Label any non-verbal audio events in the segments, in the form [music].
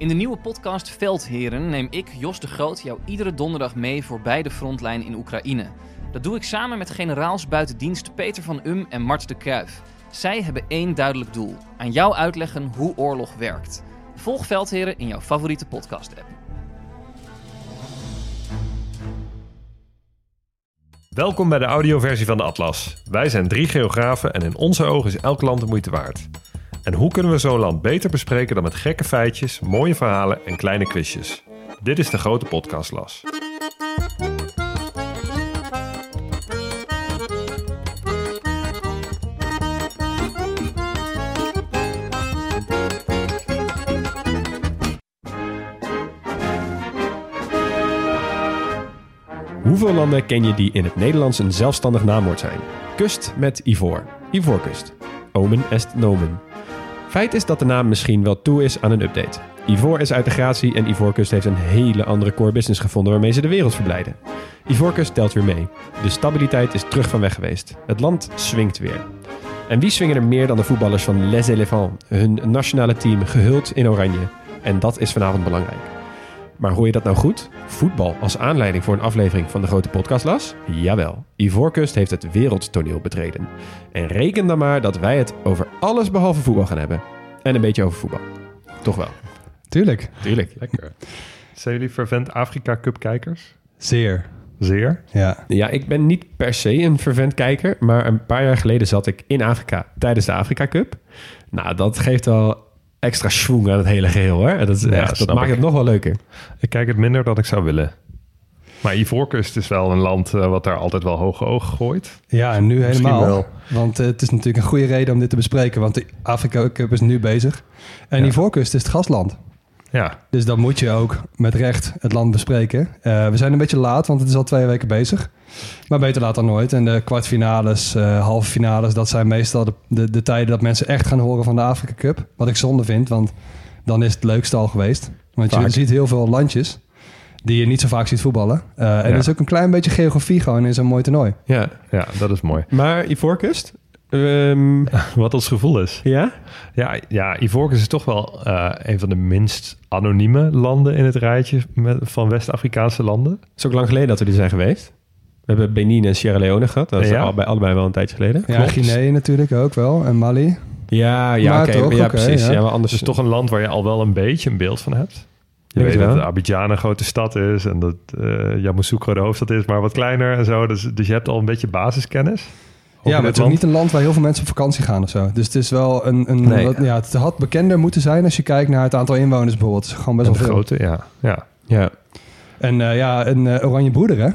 In de nieuwe podcast Veldheren neem ik, Jos de Groot, jou iedere donderdag mee voorbij de frontlijn in Oekraïne. Dat doe ik samen met generaals buiten dienst Peter van Um en Mart de Kruif. Zij hebben één duidelijk doel: aan jou uitleggen hoe oorlog werkt. Volg Veldheren in jouw favoriete podcast-app. Welkom bij de audioversie van de Atlas. Wij zijn drie geografen en in onze ogen is elk land de moeite waard. En hoe kunnen we zo'n land beter bespreken dan met gekke feitjes, mooie verhalen en kleine quizjes? Dit is de grote podcastlas. Hoeveel landen ken je die in het Nederlands een zelfstandig naamwoord zijn? Kust met Ivoor. Ivoorkust. Omen est nomen. Feit is dat de naam misschien wel toe is aan een update. Ivoor is uit de gratie en Ivoorkust heeft een hele andere core business gevonden waarmee ze de wereld verblijden. Ivoorkust telt weer mee. De stabiliteit is terug van weg geweest. Het land swingt weer. En wie swingen er meer dan de voetballers van Les Elephants, hun nationale team gehuld in oranje? En dat is vanavond belangrijk. Maar hoor je dat nou goed? Voetbal als aanleiding voor een aflevering van de grote podcastlas? Jawel, Ivoorkust heeft het wereldtoneel betreden. En reken dan maar dat wij het over alles behalve voetbal gaan hebben. En een beetje over voetbal. Toch wel. Tuurlijk. Tuurlijk. Lekker. Zijn jullie fervent Afrika Cup kijkers? Zeer. Zeer. Ja. Ja, ik ben niet per se een fervent kijker, maar een paar jaar geleden zat ik in Afrika tijdens de Afrika Cup. Nou, dat geeft wel extra schwung aan het hele geheel hoor. Dat, is Ja, echt, dat maakt ik. het nog wel leuker. Ik kijk het minder dan ik zou willen. Maar Ivoorkust is wel een land eh, wat daar altijd wel hoge ogen gooit. Ja, en nu Misschien helemaal. wel. Want eh, het is natuurlijk een goede reden om dit te bespreken. Want de Afrika Cup is nu bezig. En Ja. die voorkust is het gastland. Ja, Dus dan moet je ook met recht het land bespreken. Eh, we zijn een beetje laat, want het is al twee weken bezig. Maar beter laat dan nooit. En de kwartfinales, eh halve finales, dat zijn meestal de, de, de tijden dat mensen echt gaan horen van de Afrika Cup. Wat ik zonde vind, want dan is het leukste al geweest. Want Vaak. je ziet heel veel landjes die je niet zo vaak ziet voetballen. Eh, en Ja. er is ook een klein beetje geografie gewoon in zo'n mooi toernooi. Ja, ja, dat is mooi. maar Ivoorkust? Ehm, [laughs] Wat ons gevoel is. ja? Ja, ja Ivoorkust is toch wel eh, een van de minst anonieme landen in het rijtje met, van West-Afrikaanse landen. Het is ook lang geleden dat we er zijn geweest. We hebben Benin en Sierra Leone gehad. Dat is Ja. allebei, allebei wel een tijdje geleden. Ja, Klopt. Guinea natuurlijk ook wel. En Mali. Ja, ja, Maar oké. toch, ja, precies. ja. Ja. maar anders Het is toch een land waar je al wel een beetje een beeld van hebt. Je weet het dat. Abidjan een grote stad is en dat eh Yamoussoukro de hoofdstad is, maar wat kleiner en zo. Dus, dus je hebt al een beetje basiskennis. Ja, maar het is ook niet een land waar heel veel mensen op vakantie gaan of zo. Dus het is wel een... een Nee. wat- ja, het had bekender moeten zijn als je kijkt naar het aantal inwoners bijvoorbeeld. Het is gewoon best En wel de veel. grote, ja. Ja, Ja. En eh, ja, een eh, oranje broeder hè?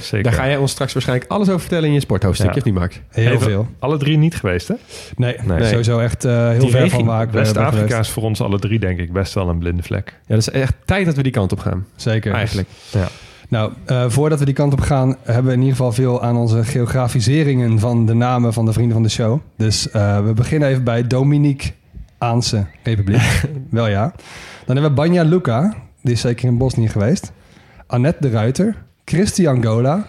zeker. Daar ga jij ons straks waarschijnlijk alles over vertellen in je sporthoofdstukje, Ja. of niet, Max? Heel Even- veel. Alle drie niet geweest, hè? Nee, Nee. sowieso echt eh, heel Die ver van waar ik ben West-Afrika is voor ons alle drie, denk ik, best wel een blinde vlek. Ja, dat is echt tijd dat we die kant op gaan. Zeker. Eigenlijk. Ja. Nou, eh, voordat we die kant op gaan, hebben we in ieder geval veel aan onze geografiseringen van de namen van de vrienden van de show. Dus eh, we beginnen even bij Dominicaanse Republiek. [laughs] Wel ja. Dan hebben we Banja Luka, die is zeker in Bosnië geweest. Annette de Ruiter, Christian Gola,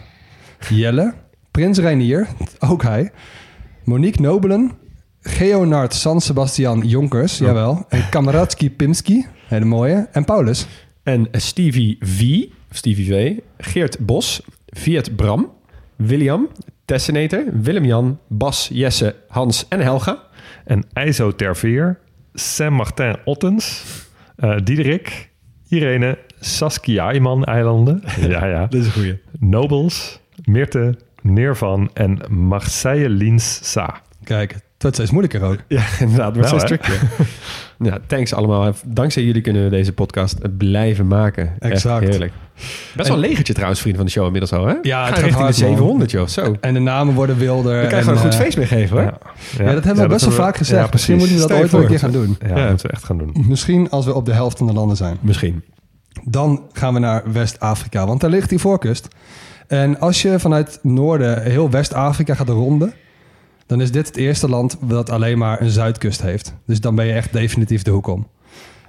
Jelle, Prins Reinier, [laughs] ook hij. Monique Nobelen, Geonard San Sebastian Jonkers, jawel. En Pimski, hele mooie. En Paulus. En Stevie V, Stevie V, Geert Bos, Viet Bram, William, Tessenator, Willem-Jan, Bas, Jesse, Hans en Helga. En IJzo Terveer, Saint-Martin Ottens, eh Diederik, Irene, Saskia Iman eilanden. [laughs] ja, ja. Dat is een goeie. Nobels, Mirte, Neervan en Marseille Lins Sa. Kijk, wordt steeds moeilijker ook. Ja, inderdaad. Steeds hè? tricky. ja, thanks allemaal. Dankzij jullie kunnen we deze podcast blijven maken. Echt Exact. heerlijk. Best wel een legertje trouwens, vrienden van de show inmiddels al, hè? Ja, het gaat richting hard, de man. 700, joh. Zo. Dan En de namen worden wilder. kan je en, gewoon een goed eh, feest mee geven, hoor. Ja, Ja, dat hebben we best wel vaak gezegd. Misschien moeten we dat ooit wel een keer gaan doen. Ja, Ja. dat moeten we echt gaan doen. Misschien als we op de helft van de landen zijn. Misschien. Dan gaan we naar West-Afrika, want daar ligt die voorkust. En als je vanuit noorden heel West-Afrika gaat ronden, dan is dit het eerste land dat alleen maar een zuidkust heeft. Dus dan ben je echt definitief de hoek om.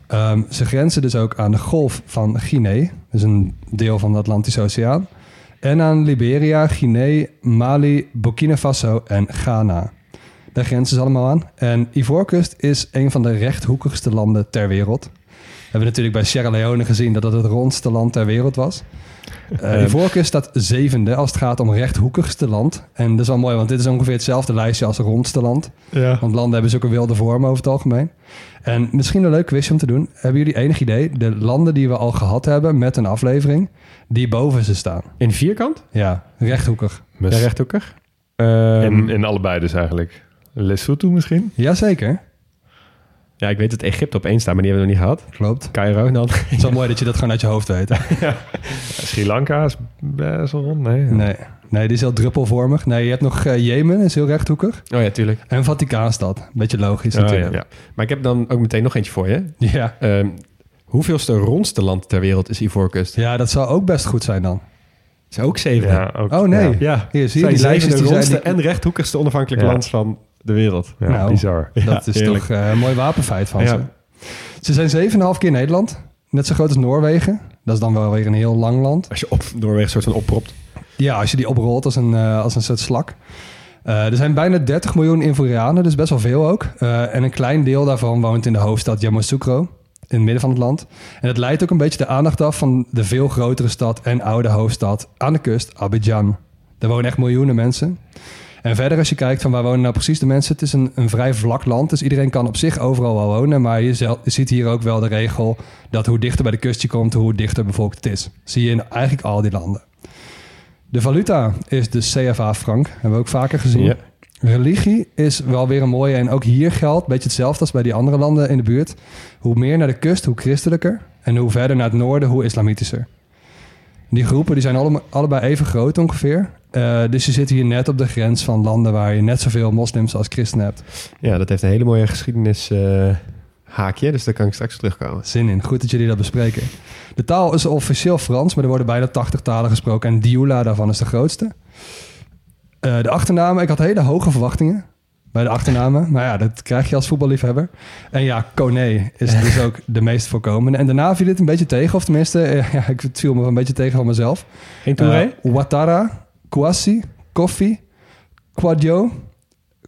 Ehm, ze grenzen dus ook aan de golf van Guinea, dus een deel van de Atlantische Oceaan. En aan Liberia, Guinea, Mali, Burkina Faso en Ghana. Daar grenzen ze allemaal aan. En Ivoorkust is een van de rechthoekigste landen ter wereld. We hebben natuurlijk bij Sierra Leone gezien dat het het rondste land ter wereld was. Uh, Ivoorkust staat zevende als het gaat om rechthoekigste land. En dat is wel mooi, want dit is ongeveer hetzelfde lijstje als rondste land. Ja. Want landen hebben zulke wilde vormen over het algemeen. En misschien een leuk quizje om te doen. Hebben jullie enig idee, de landen die we al gehad hebben met een aflevering, die boven ze staan? In vierkant? Ja, rechthoekig. Ja, rechthoekig. Ehm, in, in allebei dus eigenlijk. Lesotho misschien? Jazeker, ja, ik weet dat Egypte op één staat, maar die hebben we nog niet gehad. klopt. Cairo dan. [laughs] Het is wel mooi dat je dat gewoon uit je hoofd weet. [laughs] hè? Sri Lanka is best wel rond. Nee. Nee. nee, die is heel druppelvormig. Nee, je hebt nog eh, Jemen, is heel rechthoekig. Oh ja, tuurlijk. En Vaticaanstad. Beetje logisch Oh, natuurlijk. ja. Maar ik heb dan ook meteen nog eentje voor je. Ja. Ehm, hoeveelste rondste land ter wereld is Ivoorkust? ja, dat zou ook best goed zijn dan. Is ook zeven. Ja, ook, Oh nee. Ja, Ja, Hier, zie je zijn die lijstjes de die zijn... rondste die- en rechthoekigste onafhankelijke Ja. land van de wereld. ja, Nou. bizar. Dat Ja, is heerlijk. toch eh, een mooi wapenfeit van Ja. ze. Ze zijn 7,5 keer Nederland. Net zo groot als Noorwegen. Dat is dan wel weer een heel lang land. Als je op Noorwegen soort van oppropt. Ja, als je die oprolt als een, eh, als een soort slak. Eh, er zijn bijna 30 miljoen Ivorianen, dus best wel veel ook. Eh, en een klein deel daarvan woont in de hoofdstad Yamoussoukro, in het midden van het land. En het leidt ook een beetje de aandacht af van de veel grotere stad en oude hoofdstad aan de kust, Abidjan. Daar wonen echt miljoenen mensen. En verder als je kijkt van waar wonen nou precies de mensen. Het is een, een vrij vlak land, dus iedereen kan op zich overal wel wonen. Maar je, zel- je ziet hier ook wel de regel dat hoe dichter bij de kust je komt, hoe dichter bevolkt het is. Zie je in eigenlijk al die landen. De valuta is de CFA-frank, hebben we ook vaker gezien. Ja. Religie is wel weer een mooie en ook hier geldt, een beetje hetzelfde als bij die andere landen in de buurt. Hoe meer naar de kust, hoe christelijker. En hoe verder naar het noorden, hoe islamitischer. Die groepen die zijn alle, allebei even groot ongeveer. Eh, dus je zit hier net op de grens van landen waar je net zoveel moslims als christenen hebt. Ja, dat heeft een hele mooie geschiedenis eh, haakje, dus daar kan ik straks terugkomen. Zin in. Goed dat jullie dat bespreken. De taal is officieel Frans, maar er worden bijna 80 talen gesproken. En Dioula daarvan is de grootste. Eh, de achternamen, ik had hele hoge verwachtingen bij de achternamen. [laughs] Maar ja, dat krijg je als voetballiefhebber. En ja, Kone is [laughs] dus ook de meest voorkomende. En daarna viel het een beetje tegen, of tenminste, [laughs] ja, ik viel me een beetje tegen van mezelf. Geen Touré? Eh, Kouassi, Kofi, Quadio,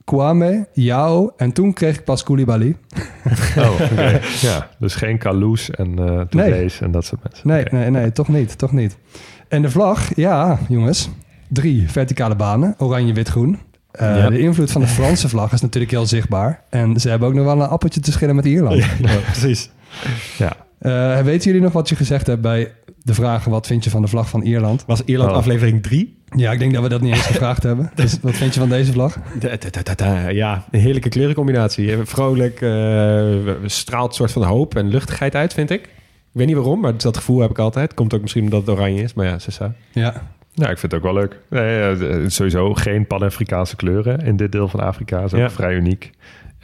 Kwame, Yao. En toen kreeg ik pas Koulibaly. [laughs] Oh, oké. ja, dus geen Kaloes en eh Touré's en dat soort mensen. Nee, nee, nee, toch niet, toch niet. En de vlag, ja, jongens. Drie verticale banen, oranje, wit, groen. Eh. De invloed van de Franse vlag is natuurlijk heel zichtbaar. En ze hebben ook nog wel een appeltje te schillen met Ierland. Ja, precies. Ja, Eh, weten jullie nog wat je gezegd hebt bij de vragen... wat vind je van de vlag van Ierland? Was Ierland Oh. aflevering 3? Ja, ik denk dat we dat niet eens gevraagd hebben. [laughs] Dus wat vind je van deze vlag? Ja, een heerlijke kleurencombinatie. Eh, Vrolijk, eh, straalt een soort van hoop en luchtigheid uit, vind ik. Ik weet niet waarom, maar dat gevoel heb ik altijd. Komt ook misschien omdat het oranje is, maar ja, Sessa. Ja, Nou, ik vind het ook wel leuk. Nee, eh, sowieso geen Pan-Afrikaanse kleuren in dit deel van Afrika. is ook Ja. vrij uniek.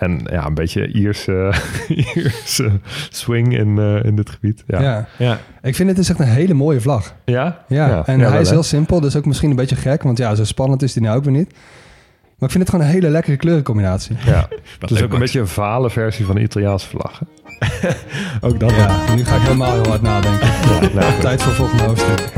En ja, een beetje Ierse, [laughs] Ierse swing in, eh, in dit gebied. Ja, ja. Ja, Ik vind het is echt een hele mooie vlag. ja? Ja, en Ja, hij wel, is hè? heel simpel, dus ook misschien een beetje gek. Want ja, zo spannend is die nou ook weer niet. Maar ik vind het gewoon een hele lekkere kleurencombinatie. Ja. [laughs] Het is ook een beetje een vale versie van de Italiaanse vlag. [laughs] ook dat. Ja, nu ga ik helemaal heel hard nadenken. Nou. Tijd voor volgende hoofdstuk.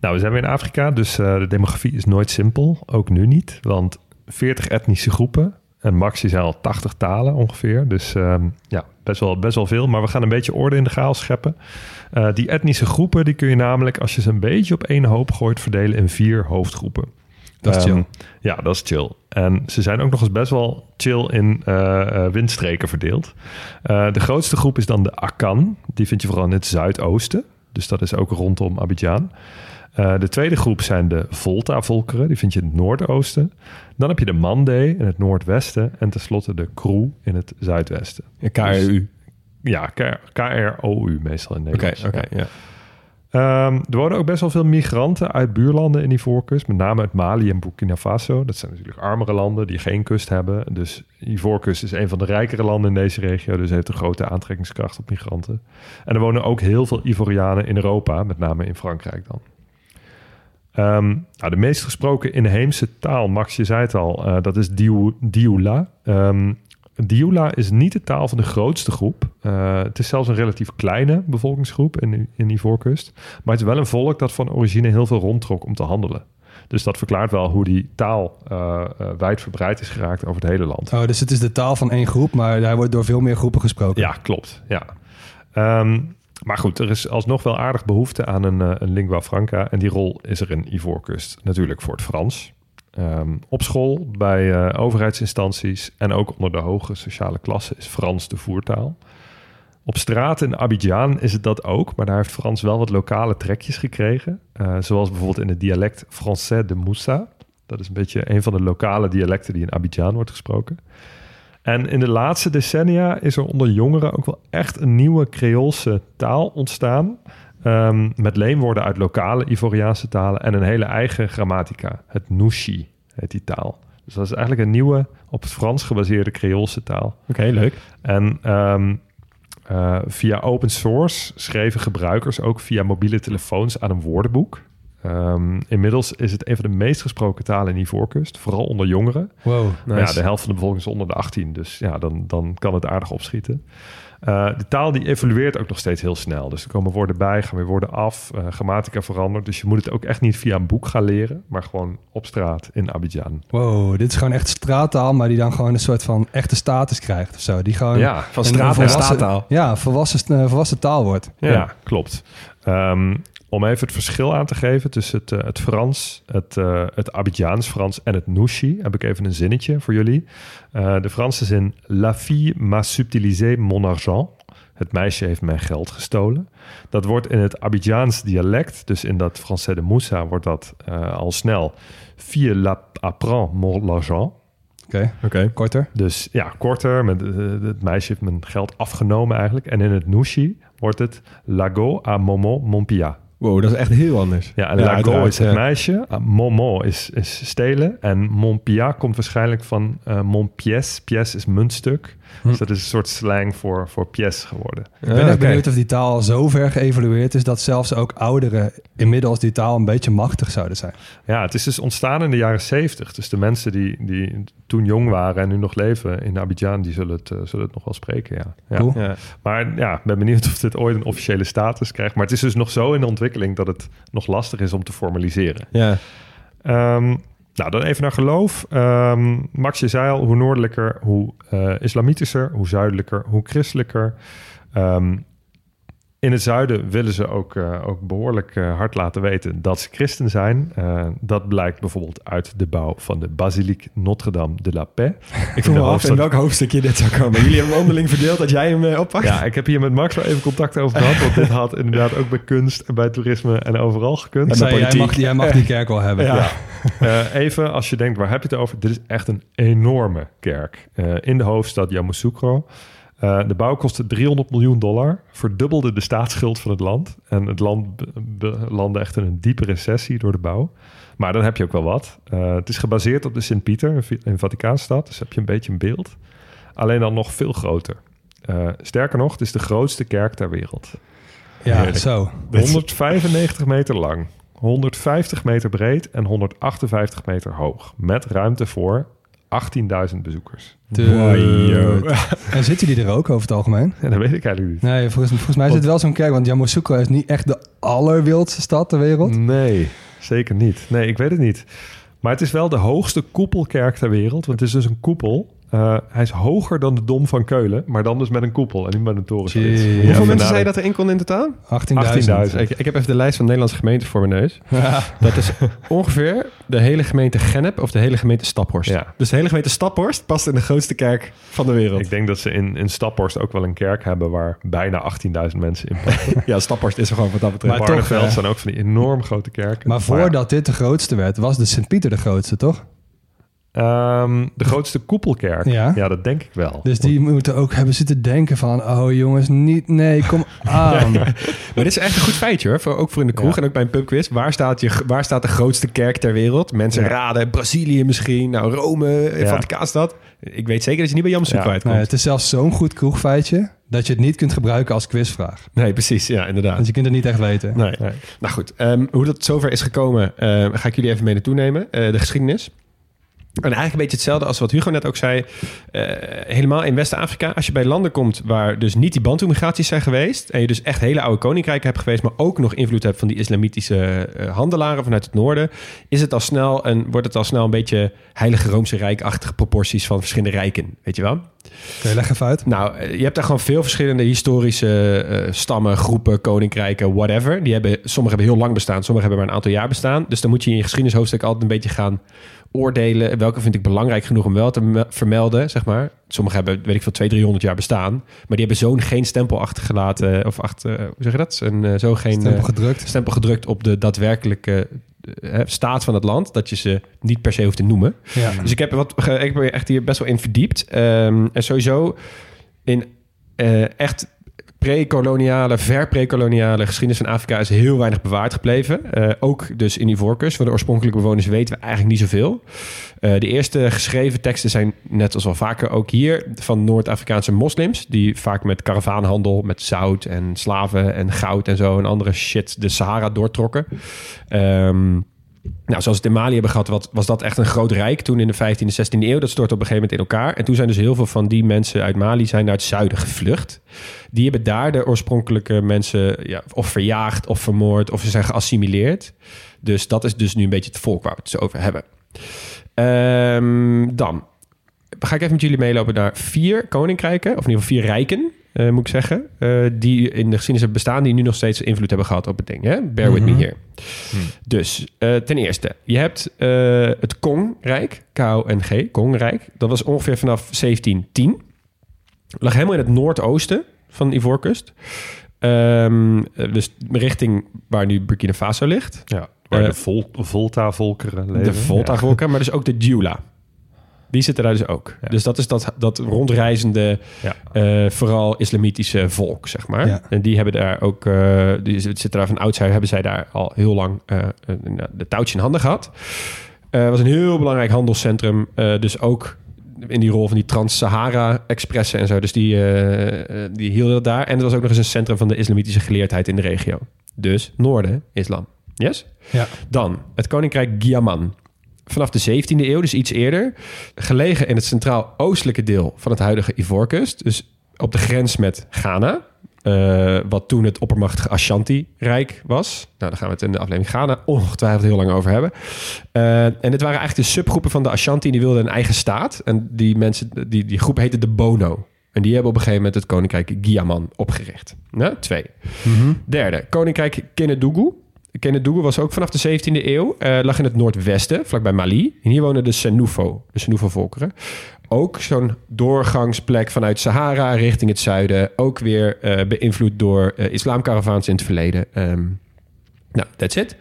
Nou, we zijn weer in Afrika, dus eh, de demografie is nooit simpel. Ook nu niet, want 40 etnische groepen. En max die zijn al 80 talen ongeveer. Dus ehm, ja, best wel, best wel veel. Maar we gaan een beetje orde in de chaos scheppen. Eh, die etnische groepen die kun je namelijk, als je ze een beetje op één hoop gooit, verdelen in vier hoofdgroepen. Dat is chill. Ehm, ja, dat is chill. En ze zijn ook nog eens best wel chill in eh, eh, windstreken verdeeld. De grootste groep is dan de Akan. Die vind je vooral in het zuidoosten. Dus dat is ook rondom Abidjan. Eh, de tweede groep zijn de Volta-volkeren. Die vind je in het noordoosten. Dan heb je de Mandé in het noordwesten. En tenslotte de Kroo in het zuidwesten. Ja, KRU. Ja, K- KROU meestal in Oké, Nederland. oké, ja. Ehm, er wonen ook best wel veel migranten uit buurlanden in die voorkust. Met name uit Mali en Burkina Faso. Dat zijn natuurlijk armere landen die geen kust hebben. Dus Ivoorkust is een van de rijkere landen in deze regio. Dus heeft een grote aantrekkingskracht op migranten. En er wonen ook heel veel Ivorianen in Europa. Met name in Frankrijk dan. Ehm, nou, de meest gesproken inheemse taal, Max, je zei het al, eh, dat is Diu- Dioula. Ehm Dioula is niet de taal van de grootste groep. Uh, het is zelfs een relatief kleine bevolkingsgroep in, in Ivoorkust. Maar het is wel een volk dat van origine heel veel rondtrok om te handelen. Dus dat verklaart wel hoe die taal uh, wijdverbreid is geraakt over het hele land. Oh, dus het is de taal van één groep, maar hij wordt door veel meer groepen gesproken. Ja, klopt. Ja. Um, maar goed, er is alsnog wel aardig behoefte aan een, een lingua franca. En die rol is er in Ivoorkust natuurlijk voor het Frans. Um, op school, bij uh, overheidsinstanties en ook onder de hoge sociale klasse is Frans de voertaal. Op straat in Abidjan is het dat ook, maar daar heeft Frans wel wat lokale trekjes gekregen. Uh, zoals bijvoorbeeld in het dialect Français de Moussa. Dat is een beetje een van de lokale dialecten die in Abidjan wordt gesproken. En in de laatste decennia is er onder jongeren ook wel echt een nieuwe Creoolse taal ontstaan. Um, met leenwoorden uit lokale Ivoriaanse talen en een hele eigen grammatica. Het Nushi heet die taal. Dus dat is eigenlijk een nieuwe, op het Frans gebaseerde Creoolse taal. Oké, okay, leuk. En um, uh, via open source schreven gebruikers ook via mobiele telefoons aan een woordenboek. Um, inmiddels is het een van de meest gesproken talen in Ivoorkust, vooral onder jongeren. Wow, nice. ja, de helft van de bevolking is onder de 18, dus ja, dan, dan kan het aardig opschieten. Uh, de taal die evolueert ook nog steeds heel snel. Dus er komen woorden bij, gaan weer woorden af. Uh, grammatica verandert. Dus je moet het ook echt niet via een boek gaan leren, maar gewoon op straat in Abidjan. Wow, dit is gewoon echt straattaal, maar die dan gewoon een soort van echte status krijgt of zo. Die gewoon ja, van straat naar staattaal. Ja, volwassen, uh, volwassen taal wordt. Ja, ja. klopt. Um, om even het verschil aan te geven tussen het, uh, het Frans, het, uh, het Abidjaans Frans en het Nushi, heb ik even een zinnetje voor jullie. Uh, de Franse zin La fille m'a subtilisé mon argent. Het meisje heeft mijn geld gestolen. Dat wordt in het Abidjaans dialect, dus in dat Français de Moussa, wordt dat al snel Fille la apprend mon argent. Oké, okay. okay. korter. Dus ja, korter. Met, het meisje heeft mijn geld afgenomen eigenlijk. En in het Nushi wordt het Lago à Momo mon pia. Wow, dat is echt heel anders. Ja, en ja, Lago is het ja. meisje, Momo is, is stelen en Montpia komt waarschijnlijk van uh, Montpièce. Pièce is muntstuk. Hm. Dus dat is een soort slang voor, voor pièce geworden. Ik ben echt benieuwd of die taal zo ver geëvolueerd is... dat zelfs ook ouderen inmiddels die taal een beetje machtig zouden zijn. Ja, het is dus ontstaan in de jaren zeventig. Dus de mensen die, die toen jong waren en nu nog leven in Abidjan... die zullen het, uh, zullen het nog wel spreken, ja. ja. Cool. ja. Maar ja, ik ben benieuwd of dit ooit een officiële status krijgt. Maar het is dus nog zo in de ontwikkeling... dat het nog lastig is om te formaliseren. Ja. Um, nou, dan even naar geloof. Um, Max, je zei al, hoe noordelijker, hoe uh, islamitischer, hoe zuidelijker, hoe christelijker. Um, in het zuiden willen ze ook, uh, ook behoorlijk uh, hard laten weten dat ze christen zijn. Uh, dat blijkt bijvoorbeeld uit de bouw van de basiliek Notre-Dame de la Paix. Ik vroeg me af in welk hoofdstukje dit zou komen. Jullie hebben onderling verdeeld dat jij hem oppakt? Ja, ik heb hier met Max wel even contact over gehad. Want dit had inderdaad ook bij kunst en bij toerisme en overal gekund. En zei, jij, mag, jij mag die kerk wel hebben. Ja. ja. even, als je denkt, waar heb je het over? Dit is echt een enorme kerk. in de hoofdstad Yamoussoukro. Uh, de bouw kostte 300 miljoen dollar, verdubbelde de staatsschuld van het land. En het land landde echt in een diepe recessie door de bouw. Maar dan heb je ook wel wat. Uh, het is gebaseerd op de Sint-Pieter in Vaticaanstad, dus heb je een beetje een beeld. Alleen dan nog veel groter. Uh, sterker nog, het is de grootste kerk ter wereld. Ja, Heerlijk. zo. 195 meter lang, 150 meter breed en 158 meter hoog. Met ruimte voor 18.000 bezoekers. Wow. [laughs] En zitten die er ook over het algemeen? Ja, dat weet ik eigenlijk niet. Nee, volgens, volgens mij want, zit wel zo'n kerk, want Yamoussoukro is niet echt de allerwildste stad ter wereld. Nee, zeker niet. Nee, ik weet het niet. Maar het is wel de hoogste koepelkerk ter wereld, want het is dus een koepel. Uh, hij is hoger dan de Dom van Keulen, maar dan dus met een koepel en niet met een toren. Hoeveel mensen zei je dat erin kon in totaal? 18.000. 18.000. Ik, ik, heb even de lijst van Nederlandse gemeenten voor mijn neus. [laughs] Ja. Dat is ongeveer de hele gemeente Gennep of de hele gemeente Staphorst. Ja. Dus de hele gemeente Staphorst past in de grootste kerk van de wereld. Ik denk dat ze in, in Staphorst ook wel een kerk hebben waar bijna 18.000 mensen in passen. [laughs] ja, Staphorst is er gewoon wat dat betreft. Maar Barneveld uh, zijn ook van die enorm grote kerken. Maar voordat maar, dit de grootste werd, was de Sint-Pieter de grootste, toch? Ehm, de grootste koepelkerk. Ja. ja, dat denk ik wel. Dus die moeten ook hebben zitten denken van... oh jongens, niet... Nee, kom [laughs] aan. Maar dit is echt een goed feitje hoor. Voor, ook voor in de kroeg en ook bij een pubquiz. Waar staat, je, waar staat de grootste kerk ter wereld? Mensen raden Brazilië misschien. Nou, Rome, Ja. Vaticaanstad. Ik weet zeker dat je niet bij Jan Soek Ja. kwijtkomt. Nee, het is zelfs zo'n goed kroegfeitje... dat je het niet kunt gebruiken als quizvraag. Nee, precies. Ja, inderdaad. Want je kunt het niet echt weten. Nee. Nee. Nou goed, ehm, hoe dat zover is gekomen, eh, ga ik jullie even mee naartoe nemen. Eh, de geschiedenis. En eigenlijk een beetje hetzelfde als wat Hugo net ook zei. Eh, helemaal in West-Afrika, als je bij landen komt waar dus niet die Bantu-migraties zijn geweest. En je dus echt hele oude koninkrijken hebt geweest, maar ook nog invloed hebt van die islamitische eh, handelaren vanuit het noorden. Is het al snel een, wordt het al snel een beetje Heilige Roomse Rijk-achtige proporties van verschillende rijken. Weet je wel? Oké, leg even uit. Nou, eh, je hebt daar gewoon veel verschillende historische stammen, groepen, koninkrijken, whatever. Die hebben, sommige hebben heel lang bestaan, sommige hebben maar een aantal jaar bestaan. Dus dan moet je in je geschiedenishoofdstuk altijd een beetje gaan oordelen. Welke vind ik belangrijk genoeg om wel te me- vermelden, zeg maar. Sommige hebben, weet ik veel, 200, 300 jaar bestaan. Maar die hebben zo'n geen stempel achtergelaten. Of achter, hoe zeg je dat? Een, eh, zo geen Stempel eh, gedrukt. stempel gedrukt op de daadwerkelijke eh, staat van het land. Dat je ze niet per se hoeft te noemen. Ja. Dus ik heb, wat, ik er echt hier best wel in verdiept. Ehm, en sowieso in eh, echt pre-koloniale, ver-pre-koloniale geschiedenis van Afrika is heel weinig bewaard gebleven. Eh, ook dus in Ivoorkust. Van de oorspronkelijke bewoners weten we eigenlijk niet zoveel. Eh, de eerste geschreven teksten zijn, net als wel vaker ook hier, van Noord-Afrikaanse moslims. Die vaak met karavaanhandel, met zout en slaven en goud en zo en andere shit de Sahara doortrokken. Ehm, nou, zoals het in Mali hebben gehad, wat, was dat echt een groot rijk toen in de 15e, 16e eeuw. Dat stortte op een gegeven moment in elkaar. En toen zijn dus heel veel van die mensen uit Mali zijn naar het zuiden gevlucht. Die hebben daar de oorspronkelijke mensen ja, of verjaagd of vermoord of ze zijn geassimileerd. Dus dat is dus nu een beetje het volk waar we het zo over hebben. Ehm, dan ga ik even met jullie meelopen naar vier koninkrijken, of in ieder geval vier rijken, eh, moet ik zeggen, eh, die in de geschiedenis hebben bestaan, die nu nog steeds invloed hebben gehad op het ding. Hè? Bear with me Mhm. here. Dus eh, ten eerste, je hebt het Kongrijk, K-O-N-G, Kongrijk. Dat was ongeveer vanaf 1710. Lag helemaal in het noordoosten van de Ivoorkust. Ehm, eh, dus richting waar nu Burkina Faso ligt. Ja, waar de vol, Volta-volkeren leven. De Volta-volken, maar dus ook de Djula. Die zitten daar dus ook. Ja. Dus dat is dat, dat rondreizende, Ja. eh, vooral islamitische volk, zeg maar. Ja. En die hebben daar ook, eh, die zitten daar van oudsher, hebben zij daar al heel lang eh, een- de touwtje in handen gehad. Eh was een heel belangrijk handelscentrum. eh, dus ook in die rol van die Trans-Sahara-expressen en zo. Dus die, die hielden dat daar. En het was ook nog eens een centrum van de islamitische geleerdheid in de regio. Dus noorden, islam. Yes? Ja. Dan het koninkrijk Giaman. Vanaf de 17e eeuw, dus iets eerder. Gelegen in het centraal-oostelijke deel van het huidige Ivoorkust. Dus op de grens met Ghana. eh, wat toen het oppermachtige Ashanti-rijk was. Nou, daar gaan we het in de aflevering Ghana ongetwijfeld heel lang over hebben. Eh, en dit waren eigenlijk de subgroepen van de Ashanti. Die wilden een eigen staat. En die, mensen, die, die groep heette de Bono. En die hebben op een gegeven moment het koninkrijk Giaman opgericht. Nou, twee. Mhm. Derde, koninkrijk Kenedougou. Kenedougou was ook vanaf de 17e eeuw. eh, lag in het noordwesten, vlakbij Mali. En hier wonen de Senufo, de Senufo-volkeren. Ook zo'n doorgangsplek vanuit Sahara richting het zuiden. Ook weer eh, beïnvloed door eh islamkaravaans in het verleden. Ehm, nou, that's it.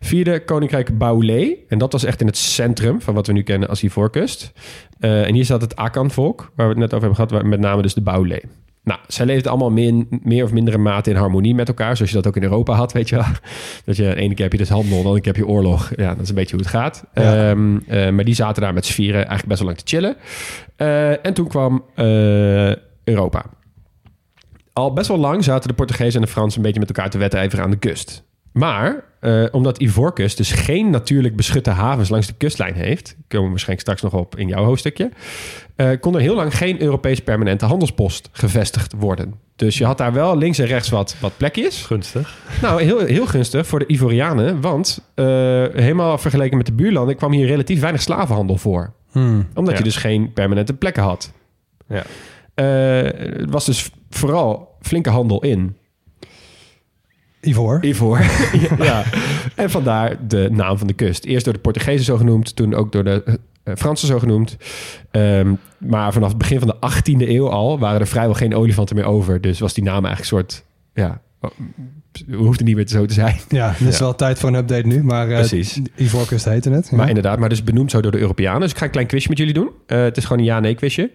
Vierde, koninkrijk Baoulé. En dat was echt in het centrum van wat we nu kennen als Ivoorkust. Eh en hier zat het Akan-volk, waar we het net over hebben gehad. Met name dus de Baoulé. Nou, zij leefden allemaal min, meer of mindere mate in harmonie met elkaar. Zoals je dat ook in Europa had, weet je wel. [laughs] Dat je, de ene keer heb je dus handel, de andere keer heb je oorlog. Ja, dat is een beetje hoe het gaat. Ja. Ehm, eh, maar die zaten daar met z'n vieren eigenlijk best wel lang te chillen. Eh, en toen kwam eh, Europa. Al best wel lang zaten de Portugezen en de Fransen een beetje met elkaar te wedijveren aan de kust. Maar eh, omdat Ivoorkust dus geen natuurlijk beschutte havens langs de kustlijn heeft, komen we waarschijnlijk straks nog op in jouw hoofdstukje, eh, kon er heel lang geen Europees permanente handelspost gevestigd worden. Dus je had daar wel links en rechts wat, wat plekjes. Gunstig. Nou, heel, heel gunstig voor de Ivorianen, want eh, helemaal vergeleken met de buurlanden kwam hier relatief weinig slavenhandel voor. Hmm. Omdat Ja. je dus geen permanente plekken had. Ja. Het was dus vooral flinke handel in Ivoor. Ivoor. [laughs] ja. En vandaar de naam van de kust. Eerst door de Portugezen zo genoemd, toen ook door de eh, Fransen zo genoemd. Ehm, maar vanaf het begin van de 18e eeuw al waren er vrijwel geen olifanten meer over. Dus was die naam eigenlijk een soort ja, oh, hoeft niet meer zo te zijn. Ja, het is Ja. wel tijd voor een update nu. Maar uh, Precies. Ivoorkust heette het. Ja. Maar inderdaad, maar dus benoemd zo door de Europeanen. Dus ik ga een klein quizje met jullie doen. Eh, het is gewoon een ja-nee quizje.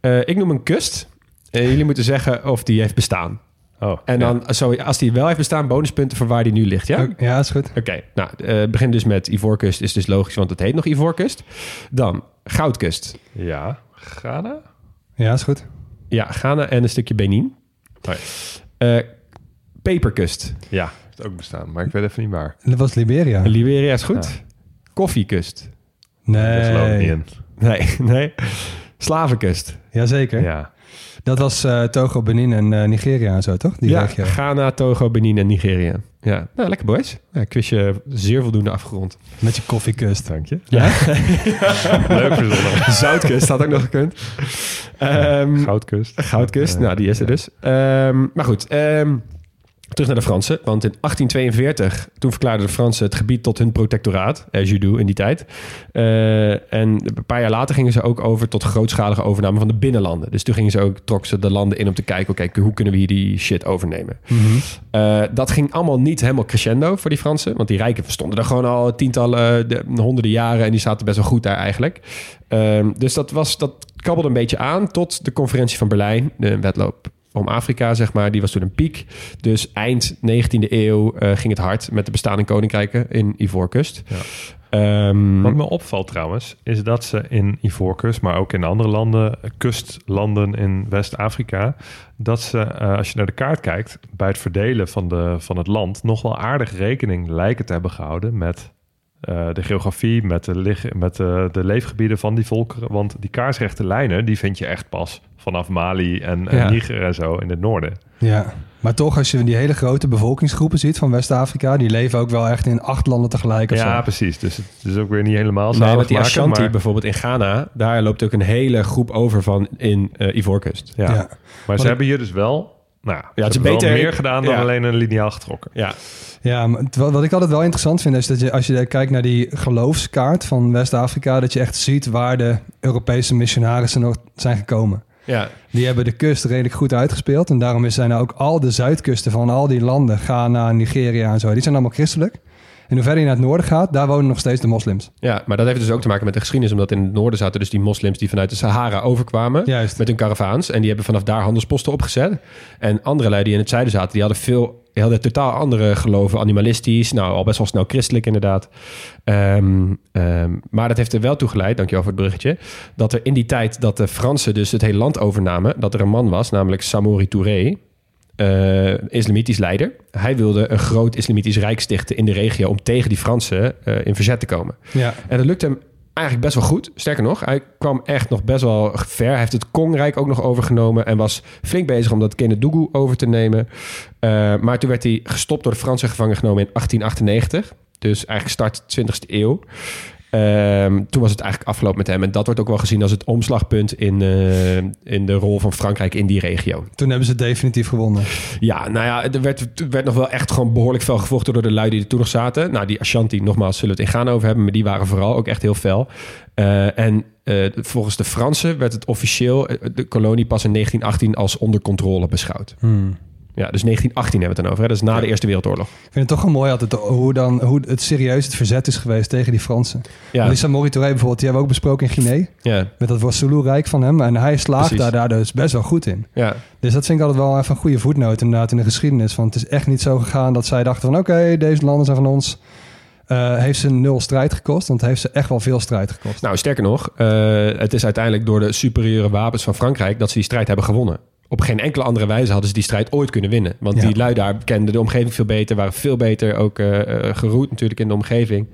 Eh, ik noem een kust. En jullie moeten zeggen of die heeft bestaan. Oh, En ja. dan, zo, als die wel heeft bestaan, bonuspunten voor waar die nu ligt, ja? Ja, is goed. Oké, nou, eh begin dus met Ivoorkust. Is dus logisch, want het heet nog Ivoorkust. Dan Goudkust. Ja, Ghana? Ja, is goed. Ja, Ghana en een stukje Benin. Oh Eh, Peperkust. Ja, heeft ook bestaan, maar ik weet even niet waar. Dat was Liberia. Liberia is goed. Ja. Koffiekust. Geloof ik niet Nee. in. Nee, [laughs] nee. Slavenkust. Jazeker. Ja. Dat was eh, Togo, Benin en eh, Nigeria en zo, toch? Die ja, regio. Ghana, Togo, Benin en Nigeria. Ja, nou, lekker boys. Ja, quizje zeer voldoende afgerond. Met je koffiekust. Dank je. Ja. [laughs] Leuk verzonnen. Zoutkust had ook nog gekund. Ehm, Goudkust. Goudkust, nou die is er ja. dus. Ehm, maar goed, ehm, terug naar de Fransen. Want in 1842, toen verklaarden de Fransen het gebied tot hun protectoraat. As you do in die tijd. Eh, en een paar jaar later gingen ze ook over tot grootschalige overname van de binnenlanden. Dus toen gingen ze ook, trokken ze de landen in om te kijken... oké, hoe kunnen we hier die shit overnemen? Mhm. Eh, dat ging allemaal niet helemaal crescendo voor die Fransen. Want die rijken stonden er gewoon al tientallen, de, honderden jaren. En die zaten best wel goed daar eigenlijk. Ehm, dus dat, was, dat kabbelde een beetje aan tot de conferentie van Berlijn. De wedloop om Afrika, zeg maar. Die was toen een piek. Dus eind 19e eeuw eh, ging het hard met de bestaande koninkrijken in Ivoorkust. Ja. Ehm, Wat me opvalt trouwens, is dat ze in Ivoorkust, maar ook in andere landen, kustlanden in West-Afrika, dat ze, eh, als je naar de kaart kijkt, bij het verdelen van, de, van het land nog wel aardig rekening lijken te hebben gehouden met eh, de geografie, met, de, lig- met de, de leefgebieden van die volkeren. Want die kaarsrechte lijnen, die vind je echt pas vanaf Mali en, en Ja. Niger en zo in het noorden. Ja. Maar toch, als je die hele grote bevolkingsgroepen ziet van West-Afrika... die leven ook wel echt in acht landen tegelijk of Ja, zo. precies. Dus het is ook weer niet helemaal nee, want die Ashanti maar- bijvoorbeeld in Ghana... daar loopt ook een hele groep over van in eh Ivoorkust. Ja. Ja. Maar Want ze hebben hier dus wel... Nou, ja, het is beter- meer gedaan dan ja. alleen een lineaal getrokken. Ja, Ja, maar wat ik altijd wel interessant vind... is dat je als je kijkt naar die geloofskaart van West-Afrika... dat je echt ziet waar de Europese missionarissen nog zijn gekomen. ja. Die hebben de kust redelijk goed uitgespeeld. En daarom zijn er ook al de zuidkusten van al die landen... Ghana, Nigeria en zo, die zijn allemaal christelijk. En hoe verder je naar het noorden gaat... daar wonen nog steeds de moslims. Ja, maar dat heeft dus ook te maken met de geschiedenis. Omdat in het noorden zaten dus die moslims die vanuit de Sahara overkwamen. Juist. Met hun karavaans. En die hebben vanaf daar handelsposten opgezet. En andere lui die in het zuiden zaten, die hadden veel... Die hadden totaal andere geloven, animalistisch. Nou, al best wel snel christelijk inderdaad. Ehm, ehm, maar dat heeft er wel toe geleid, dankjewel voor het bruggetje... dat er in die tijd dat de Fransen dus het hele land overnamen... dat er een man was, namelijk Samori Touré... eh, islamitisch leider. Hij wilde een groot islamitisch rijk stichten in de regio... om tegen die Fransen eh, in verzet te komen. Ja, En dat lukte hem eigenlijk best wel goed. Sterker nog, hij kwam echt nog best wel ver. Hij heeft het Kongrijk ook nog overgenomen... en was flink bezig om dat Kenedougou over te nemen. Eh, maar toen werd hij gestopt door de Fransen gevangen genomen in 1898. Dus eigenlijk start 20e eeuw. Ehm, toen was het eigenlijk afgelopen met hem. En dat wordt ook wel gezien als het omslagpunt in, eh, in de rol van Frankrijk in die regio. toen hebben ze definitief gewonnen. Ja, nou ja, er werd, er werd nog wel echt gewoon behoorlijk fel gevochten door de lui die er toen nog zaten. Nou, die Ashanti, nogmaals, zullen we het in Ghana over hebben, maar die waren vooral ook echt heel fel. Eh, en eh, volgens de Fransen werd het officieel de kolonie pas in 1918 als onder controle beschouwd. Hmm. Ja, dus 1918 hebben we het dan over. Hè? Dat is na de Eerste Wereldoorlog. Ik vind het toch wel mooi altijd hoe, dan, hoe het serieus het verzet is geweest tegen die Fransen. Ja, Touré bijvoorbeeld, die hebben we ook besproken in Guinea. ja, Met dat Wassulu-rijk van hem. En hij slaagt Precies. daar, daar dus best wel goed in. ja. Dus dat vind ik altijd wel even een goede voetnoot inderdaad in de geschiedenis. Want het is echt niet zo gegaan dat zij dachten van... oké, deze landen zijn van ons. Eh, heeft ze nul strijd gekost? Want het heeft ze echt wel veel strijd gekost. Nou, sterker nog, eh, het is uiteindelijk door de superieure wapens van Frankrijk dat ze die strijd hebben gewonnen. Op geen enkele andere wijze hadden ze die strijd ooit kunnen winnen. Want Ja. die lui daar kenden de omgeving veel beter, waren veel beter ook geroet natuurlijk in de omgeving.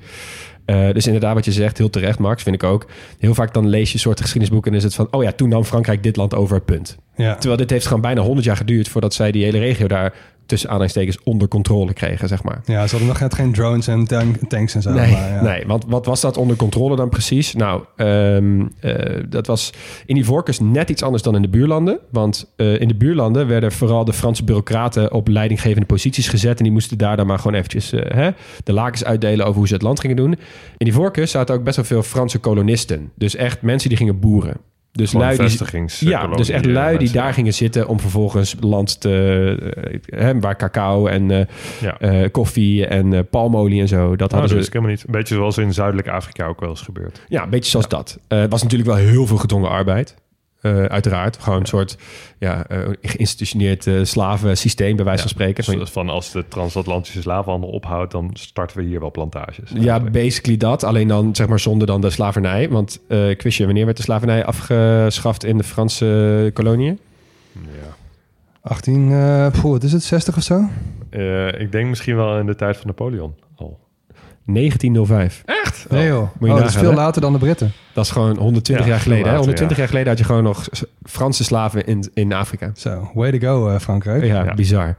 Eh, dus inderdaad, wat je zegt, heel terecht, Max, vind ik ook. Heel vaak dan lees je soorten geschiedenisboeken en is het van, oh ja, toen nam Frankrijk dit land over, punt. Ja. Terwijl dit heeft gewoon bijna 100 jaar geduurd voordat zij die hele regio daar tussen aanhalingstekens onder controle kregen, zeg maar. ja, ze hadden nog net geen drones en tank- tanks en zo. Nee, maar ja. nee, want wat was dat onder controle dan precies? Nou, ehm, eh, dat was in Ivoorkust net iets anders dan in de buurlanden. Want eh, in de buurlanden werden vooral de Franse bureaucraten op leidinggevende posities gezet. En die moesten daar dan maar gewoon eventjes eh, hè, de lakens uitdelen over hoe ze het land gingen doen. In Ivoorkust zaten ook best wel veel Franse kolonisten. Dus echt mensen die gingen boeren. Dus Gewoon lui die, ja, dus echt eh, lui die daar gingen zitten om vervolgens land te... eh, hè, waar cacao en eh, Ja. koffie en palmolie en zo. Dat dat hadden is ze... helemaal niet. Een beetje zoals in Zuidelijk Afrika ook wel eens gebeurd. Ja, een beetje zoals dat. Het was natuurlijk wel heel veel gedwongen arbeid. Eh, uiteraard. Gewoon een soort ja, eh, geïnstitutioneerd eh, slavensysteem, bij wijze van spreken. Van- Dus van als de transatlantische slavenhandel ophoudt, dan starten we hier wel plantages. Ja, basically dat. Alleen dan zeg maar zonder dan de slavernij. Want eh ik wist je, wanneer werd de slavernij afgeschaft in de Franse koloniën? Ja. 18, eh poeh, wat is het, 60 of zo? Eh, ik denk misschien wel in de tijd van Napoleon. 1905. Echt? Nee joh, je oh, dat is nagaan, veel hè? later dan de Britten. Dat is gewoon 120 Ja, jaar geleden. hè? later, 120 ja. jaar geleden had je gewoon nog s- Franse slaven in, in Afrika. Zo, way to go eh, Frankrijk. Ja, Ja. bizar.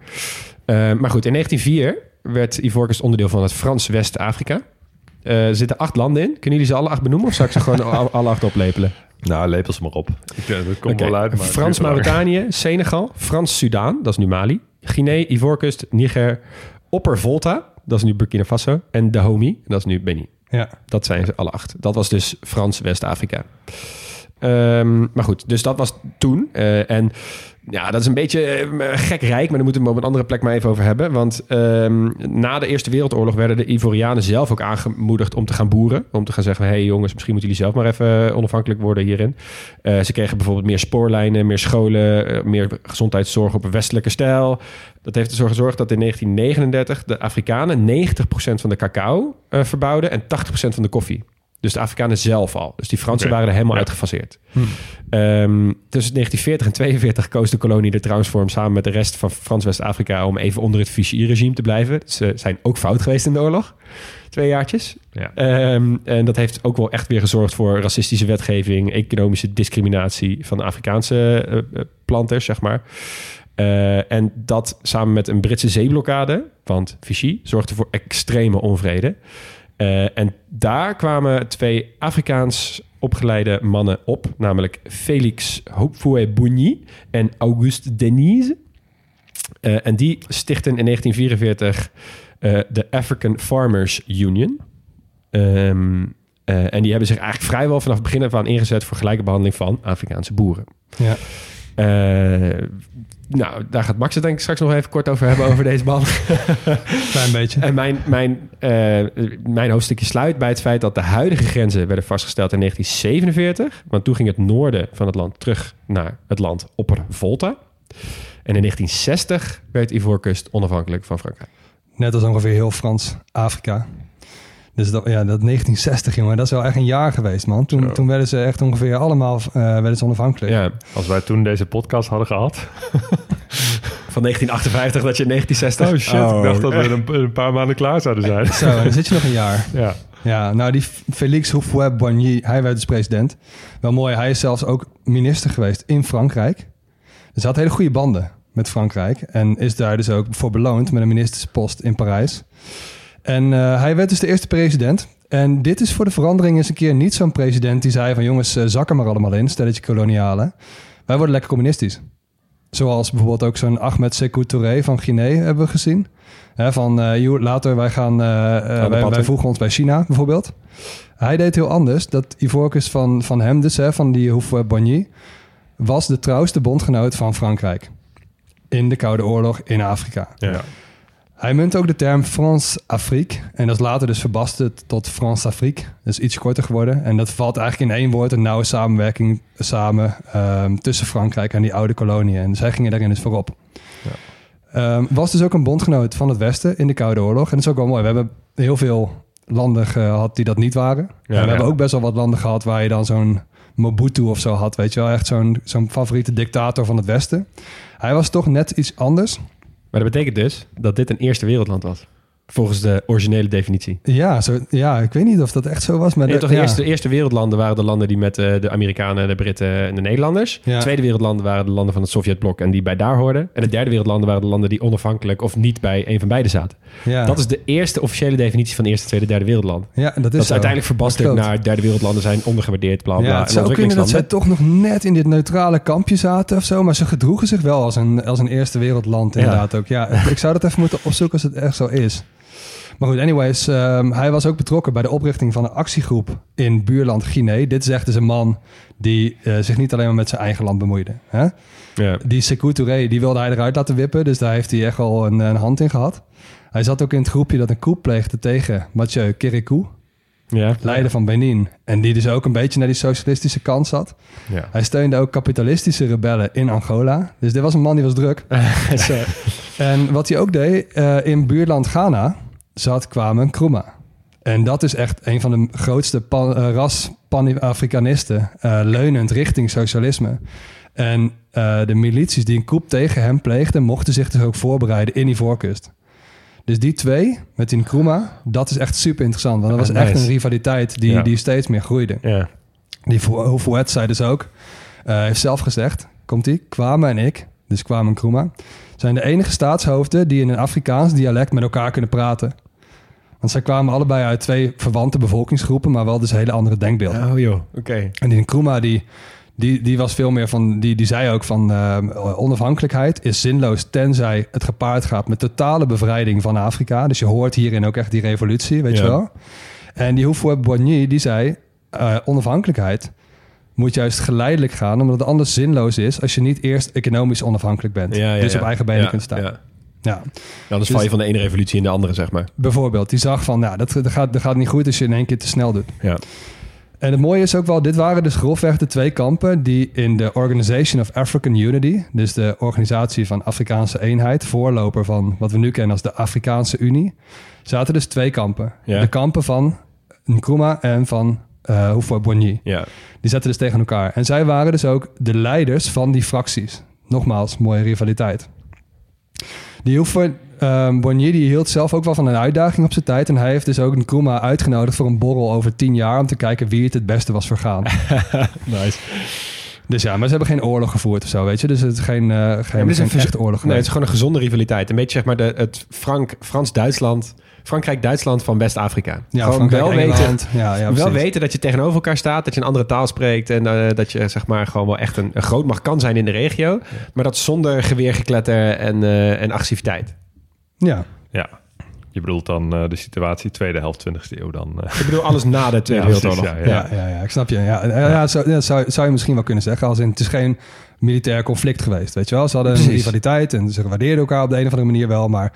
Eh, maar goed, in 1904 werd Ivoorkust onderdeel van het Frans West-Afrika. Eh, er zitten acht landen in. Kunnen jullie ze alle acht benoemen of zou ik ze gewoon al- alle acht oplepelen? Nou, lepel ze maar op. Ik, dat komt Oké, wel uit. Maar het Frans duurt wel lang. Mauritanië, Senegal, Frans Sudaan, dat is nu Mali, Guinea, Ivoorkust, Niger, Opper Volta, dat is nu Burkina Faso, en Dahomey, dat is nu Benin. Ja. Dat zijn ze alle acht. Dat was dus Frans West-Afrika. Ehm, maar goed, dus dat was toen. Eh, en ja, dat is een beetje eh, gek rijk, maar daar moeten we op een andere plek maar even over hebben. Want ehm, na de Eerste Wereldoorlog werden de Ivorianen zelf ook aangemoedigd om te gaan boeren. Om te gaan zeggen, hé hey jongens, misschien moeten jullie zelf maar even onafhankelijk worden hierin. Eh, ze kregen bijvoorbeeld meer spoorlijnen, meer scholen, eh, meer gezondheidszorg op een westelijke stijl. Dat heeft ervoor gezorgd dat in 1939 de Afrikanen 90% van de cacao eh, verbouwden en 80% van de koffie. Dus de Afrikanen zelf al. Dus die Fransen waren er helemaal Ja. uitgefaseerd. Ehm, tussen 1940 en 42 koos de kolonie er trouwens voor om samen met de rest van Frans West-Afrika om even onder het Vichy-regime te blijven. Ze zijn ook fout geweest in de oorlog. Twee jaartjes. Ja. Ehm, en dat heeft ook wel echt weer gezorgd voor racistische wetgeving, economische discriminatie van de Afrikaanse eh, eh, planters, zeg maar. Eh, en dat samen met een Britse zeeblokkade, want Vichy, zorgde voor extreme onvrede. Eh, en daar kwamen twee Afrikaans opgeleide mannen op, namelijk Felix Houphouët-Boigny en Auguste Denise. Eh, en die stichten in 1944 eh, de African Farmers Union. Ehm, eh, en die hebben zich eigenlijk vrijwel vanaf het begin af aan ingezet voor gelijke behandeling van Afrikaanse boeren. Ja. Nou, daar gaat Max het denk ik straks nog even kort over hebben, over deze man. [laughs] Klein beetje. En mijn, mijn, eh, mijn hoofdstukje sluit bij het feit dat de huidige grenzen werden vastgesteld in 1947. Want toen ging het noorden van het land terug naar het land Opper-Volta. En in 1960 werd Ivoorkust onafhankelijk van Frankrijk. Net als ongeveer heel Frans-Afrika. Dus dat, ja, dat 1960, jongen, dat is wel echt een jaar geweest, man. Toen, Zo. toen werden ze echt ongeveer allemaal eh, werden ze onafhankelijk. Ja, Als wij toen deze podcast hadden gehad. [laughs] van 1958 dat je in 1960... Oh shit, ik dacht dat we een, een paar maanden klaar zouden zijn. Zo, dan zit je nog een jaar. Ja. Ja, nou die Félix Houphouët-Boigny, hij werd dus president. Wel mooi, hij is zelfs ook minister geweest in Frankrijk. Dus hij had hele goede banden met Frankrijk. En is daar dus ook voor beloond met een ministerspost in Parijs. En eh, hij werd dus de eerste president. En dit is voor de verandering eens een keer niet zo'n president die zei van... jongens, eh, zak er maar allemaal in, stelletje kolonialen. Wij worden lekker communistisch. Zoals bijvoorbeeld ook zo'n Ahmed Sékou Touré van Guinea hebben we gezien. Hè, van eh, later, wij, gaan, eh, eh, wij, voegen ons bij China bijvoorbeeld. Hij deed heel anders. Dat Ivoorkust van, van hem dus, hè, van die Houphouët-Boigny... was de trouwste bondgenoot van Frankrijk. In de Koude Oorlog in Afrika. Ja. Hij munt ook de term France-Afrique. En dat is later dus verbasterd tot France-Afrique. Dus iets korter geworden. En dat valt eigenlijk in één woord een nauwe samenwerking samen ehm, tussen Frankrijk en die oude koloniën. En zij gingen daarin dus voorop. Ehm, was dus ook een bondgenoot van het Westen in de Koude Oorlog. En dat is ook wel mooi. We hebben heel veel landen gehad die dat niet waren. en we ja. hebben ook best wel wat landen gehad waar je dan zo'n Mobutu of zo had. Weet je wel, echt zo'n zo'n favoriete dictator van het Westen. Hij was toch net iets anders. Maar dat betekent dus dat dit een eerste wereldland was. Volgens de originele definitie. Ja, zo, ja, ik weet niet of dat echt zo was. Maar de- toch de ja. eerste, eerste wereldlanden waren de landen die met eh, de Amerikanen, de Britten en de Nederlanders. Ja. De tweede wereldlanden waren de landen van het Sovjetblok en die bij daar hoorden. En de derde wereldlanden waren de landen die onafhankelijk of niet bij een van beide zaten. Ja. Dat is de eerste officiële definitie van eerste, tweede, derde wereldland. ja, dat is, Dat is zo. uiteindelijk verbasterd naar derde wereldlanden zijn ondergewaardeerd, bla bla. Ja, en het zou kunnen dat zij toch nog net in dit neutrale kampje zaten of zo. Maar ze gedroegen zich wel als een, als een eerste wereldland inderdaad ook. Ja, ik zou dat even moeten opzoeken als het echt zo is. Maar goed, anyways, ehm, hij was ook betrokken bij de oprichting van een actiegroep in buurland Guinea. Dit zegt dus een man die eh, zich niet alleen maar met zijn eigen land bemoeide. Hè? Ja. Die Sekou Touré, die wilde hij eruit laten wippen, dus daar heeft hij echt al een, een hand in gehad. Hij zat ook in het groepje dat een coup pleegde tegen Mathieu Kérékou, Ja. leider van Benin. En die dus ook een beetje naar die socialistische kant zat. Ja. Hij steunde ook kapitalistische rebellen in Angola. Dus dit was een man die was druk. [laughs] En wat hij ook deed, eh, in buurland Ghana zat Kwame Nkrumah. En dat is echt een van de grootste pan, eh, ras Pan-Afrikanisten, eh, leunend richting socialisme. En eh, de milities die een coup tegen hem pleegden, mochten zich dus ook voorbereiden in die voorkust. Dus die twee, met die Nkrumah, dat is echt super interessant. Want dat was Ah, echt een rivaliteit die, Ja. die steeds meer groeide. Ja. Die Fou- Fouet zei dus ook, heeft zelf gezegd, komt ie, Kwame en ik, dus Kwame en Nkrumah, zijn de enige staatshoofden die in een Afrikaans dialect met elkaar kunnen praten. Want zij kwamen allebei uit twee verwante bevolkingsgroepen, maar wel dus hele andere denkbeelden. Oh joh, oké. En die Nkrumah, die, die, die was veel meer van, die, die zei ook van eh, onafhankelijkheid is zinloos tenzij het gepaard gaat met totale bevrijding van Afrika. Dus je hoort hierin ook echt die revolutie, weet je wel. En die Houphouët Boigny, die zei eh, onafhankelijkheid moet juist geleidelijk gaan, omdat het anders zinloos is als je niet eerst economisch onafhankelijk bent. Ja, ja, dus ja. op eigen benen Ja, kunt staan. Ja. Ja. Anders val je van de ene revolutie in de andere, zeg maar. Bijvoorbeeld, die zag van, nou, dat, dat, gaat, dat gaat niet goed als je in één keer te snel doet. Ja. En het mooie is ook wel, dit waren dus grofweg de twee kampen die in de Organization of African Unity, dus de organisatie van Afrikaanse eenheid, voorloper van wat we nu kennen als de Afrikaanse Unie, zaten dus twee kampen. Ja. De kampen van Nkrumah en van uh, Houphouët Boigny. Ja. Die zetten dus tegen elkaar. En zij waren dus ook de leiders van die fracties. Nogmaals, mooie rivaliteit. Die Houphouët um, Boigny die hield zelf ook wel van een uitdaging op zijn tijd. En hij heeft dus ook Nkrumah uitgenodigd voor een borrel over tien jaar... om te kijken wie het het beste was vergaan. [laughs] Nice. dus ja, maar ze hebben geen oorlog gevoerd of zo, weet je. Dus het is geen, uh, geen, Ja, is een oorlog. Nee, het is gewoon een gezonde rivaliteit. Een beetje zeg maar de, het Frank, Frans-Duitsland... Frankrijk-Duitsland van West-Afrika. ja, Gewoon Frankrijk, wel Engeland. weten, Ja, ja, wel weten dat je tegenover elkaar staat, dat je een andere taal spreekt en eh, dat je zeg maar gewoon wel echt een, een grootmacht kan zijn in de regio, maar dat zonder geweergekletter en, eh, en agressiviteit. Ja, Ja. Je bedoelt dan eh, de situatie tweede helft 20e eeuw dan. eh. Ik bedoel alles na de Tweede Wereldoorlog. ja, ja, ja, ja, ik snap je. Ja, ja, ja, zo, ja, zou, zou je misschien wel kunnen zeggen. Als in, het is geen militair conflict geweest, weet je wel. Ze hadden een rivaliteit en ze waardeerden elkaar op de een of andere manier wel. Maar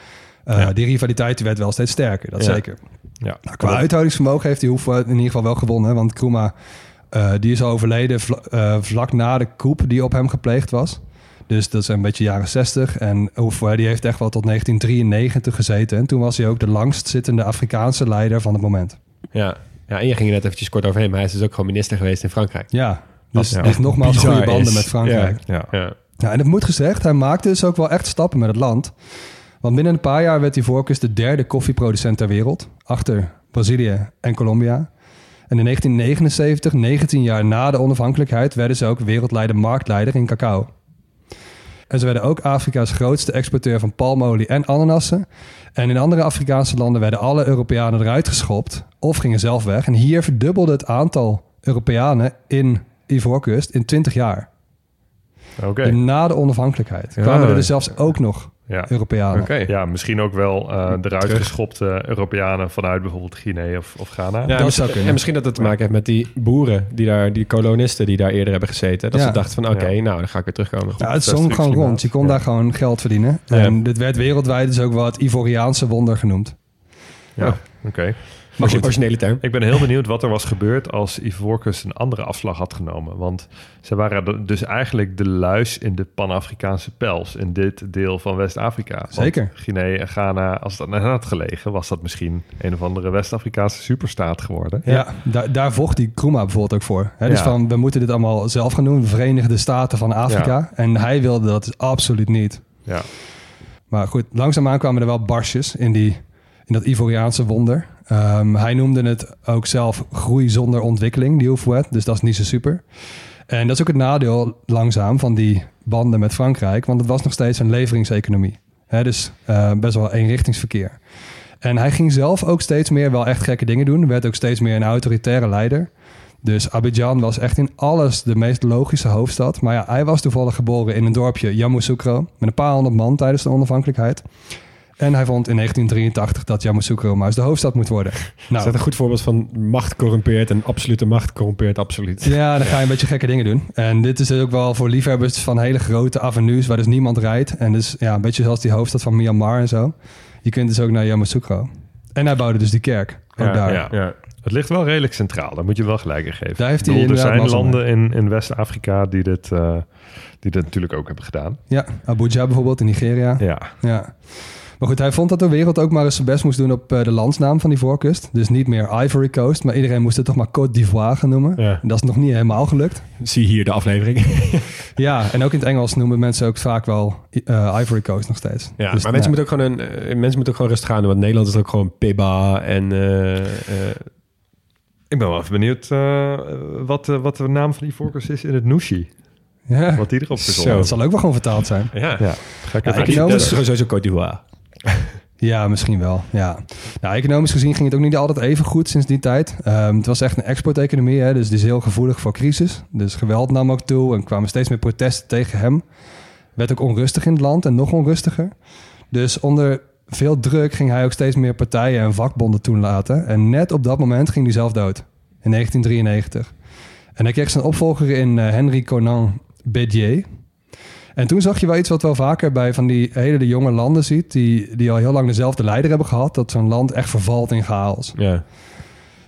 uh, Ja. die rivaliteit werd wel steeds sterker, dat Ja. zeker. Ja. Nou, qua uithoudingsvermogen heeft hij Hoeven in ieder geval wel gewonnen. Want Kruma, uh, die is overleden vla, uh, vlak na de coup die op hem gepleegd was. Dus dat is een beetje jaren 60. En Hoeven, die heeft echt wel tot 1993 gezeten. En toen was hij ook de langst zittende Afrikaanse leider van het moment. Ja. ja, en je ging er net eventjes kort overheen, maar hij is dus ook gewoon minister geweest in Frankrijk. Ja, dus, ja. dus nogmaals bizar goede banden is. met Frankrijk. Ja. Ja. Ja, en het moet gezegd, hij maakte dus ook wel echt stappen met het land. Want binnen een paar jaar werd hij voorkeurs de derde koffieproducent ter wereld. Achter Brazilië en Colombia. En in 1979, 19 jaar na de onafhankelijkheid, werden ze ook wereldleider marktleider in cacao. En ze werden ook Afrika's grootste exporteur van palmolie en ananassen. En in andere Afrikaanse landen werden alle Europeanen eruit geschopt of gingen zelf weg. En hier verdubbelde het aantal Europeanen in Ivoorkust in 20 jaar. Oké. Na de onafhankelijkheid Ja. kwamen er dus zelfs ook nog Ja. Europeanen. Ja, misschien ook wel eh eruit Terug. geschopte Europeanen vanuit bijvoorbeeld Guinea of, of Ghana. Ja, Dat zou kunnen. En misschien dat het te maken heeft met die boeren, die, daar, die kolonisten die daar eerder hebben gezeten. Dat Ja. ze dachten van oké, Ja. nou dan ga ik weer terugkomen. Ja, het zong gewoon rond. Je kon Ja. daar gewoon geld verdienen. Ja. En dit werd wereldwijd dus ook wel het Ivoriaanse wonder genoemd. Ja, oké. Maar goed. originele term. Ik ben heel benieuwd wat er was gebeurd als Ivoorkust een andere afslag had genomen. Want ze waren dus eigenlijk de luis in de Pan-Afrikaanse pels in dit deel van West-Afrika. Zeker. Guinea en Ghana, als dat naar hen had gelegen, was dat misschien een of andere West-Afrikaanse superstaat geworden. Ja, daar, daar vocht die Kruma bijvoorbeeld ook voor. Hè, dus Ja. van, we moeten dit allemaal zelf gaan doen. De Verenigde Staten van Afrika. En hij wilde dat dus absoluut niet. Ja, Maar goed, langzaamaan kwamen er wel barsjes in, die, in dat Ivoriaanse wonder. Ehm, hij noemde het ook zelf groei zonder ontwikkeling, die Houphouët. Dus dat is niet zo super. En dat is ook het nadeel langzaam van die banden met Frankrijk. Want het was nog steeds een leveringseconomie. Dus eh, best wel eenrichtingsverkeer. En hij ging zelf ook steeds meer wel echt gekke dingen doen. Werd ook steeds meer een autoritaire leider. Dus Abidjan was echt in alles de meest logische hoofdstad. Maar ja, hij was toevallig geboren in een dorpje Yamoussoukro... met een paar honderd man tijdens de onafhankelijkheid. En hij vond in 1983 dat Yamoussoukro maar eens de hoofdstad moet worden. Is Nou, dat een goed voorbeeld van macht corrumpeert en absolute macht corrumpeert absoluut? ja, dan ga je een beetje gekke dingen doen. En dit is ook wel voor liefhebbers van hele grote avenues waar dus niemand rijdt. En dus ja, een beetje zoals die hoofdstad van Myanmar en zo. Je kunt dus ook naar Yamoussoukro. En hij bouwde dus die kerk. Ook Ja, daar. ja. Ja. Het ligt wel redelijk centraal, daar moet je wel gelijk in geven. Daar heeft hij bedoel, er zijn landen in, in West-Afrika die dit, eh, die dit natuurlijk ook hebben gedaan. Ja, Abuja bijvoorbeeld in Nigeria. Ja, Ja. Maar goed, hij vond dat de wereld ook maar eens zijn best moest doen op eh, de landsnaam van die voorkust. Dus niet meer Ivory Coast, maar iedereen moest het toch maar Côte d'Ivoire gaan noemen. Ja. En dat is nog niet helemaal gelukt. Zie hier de aflevering. [laughs] Ja, en ook in het Engels noemen mensen ook vaak wel eh, Ivory Coast nog steeds. Ja, Dus, maar mensen, moeten ook gewoon een, eh, mensen moeten ook gewoon rustig gaan doen. Want Nederland is ook gewoon Pibba en... eh, eh, ik ben wel even benieuwd eh, wat, wat de naam van die voorkeurs is in het Nushi. Ja, Wat die erop Zo. verzonnen dat zal ook wel gewoon vertaald zijn. ja, Ja, ga ik Ja, even ik Die- dat is sowieso Côte d'Ivoire. [laughs] Ja, misschien wel. Ja. Nou, economisch gezien ging het ook niet altijd even goed sinds die tijd. Ehm, het was echt een exporteconomie, hè, dus die is heel gevoelig voor crisis. Dus geweld nam ook toe en kwamen steeds meer protesten tegen hem. Werd ook onrustig in het land en nog onrustiger. Dus onder veel druk ging hij ook steeds meer partijen en vakbonden toelaten. En net op dat moment ging hij zelf dood, in 1993. En hij kreeg zijn opvolger in eh, Henry Conan Bédier. En toen zag je wel iets wat wel vaker bij van die hele jonge landen ziet... die, die al heel lang dezelfde leider hebben gehad... dat zo'n land echt vervalt in chaos. Ja.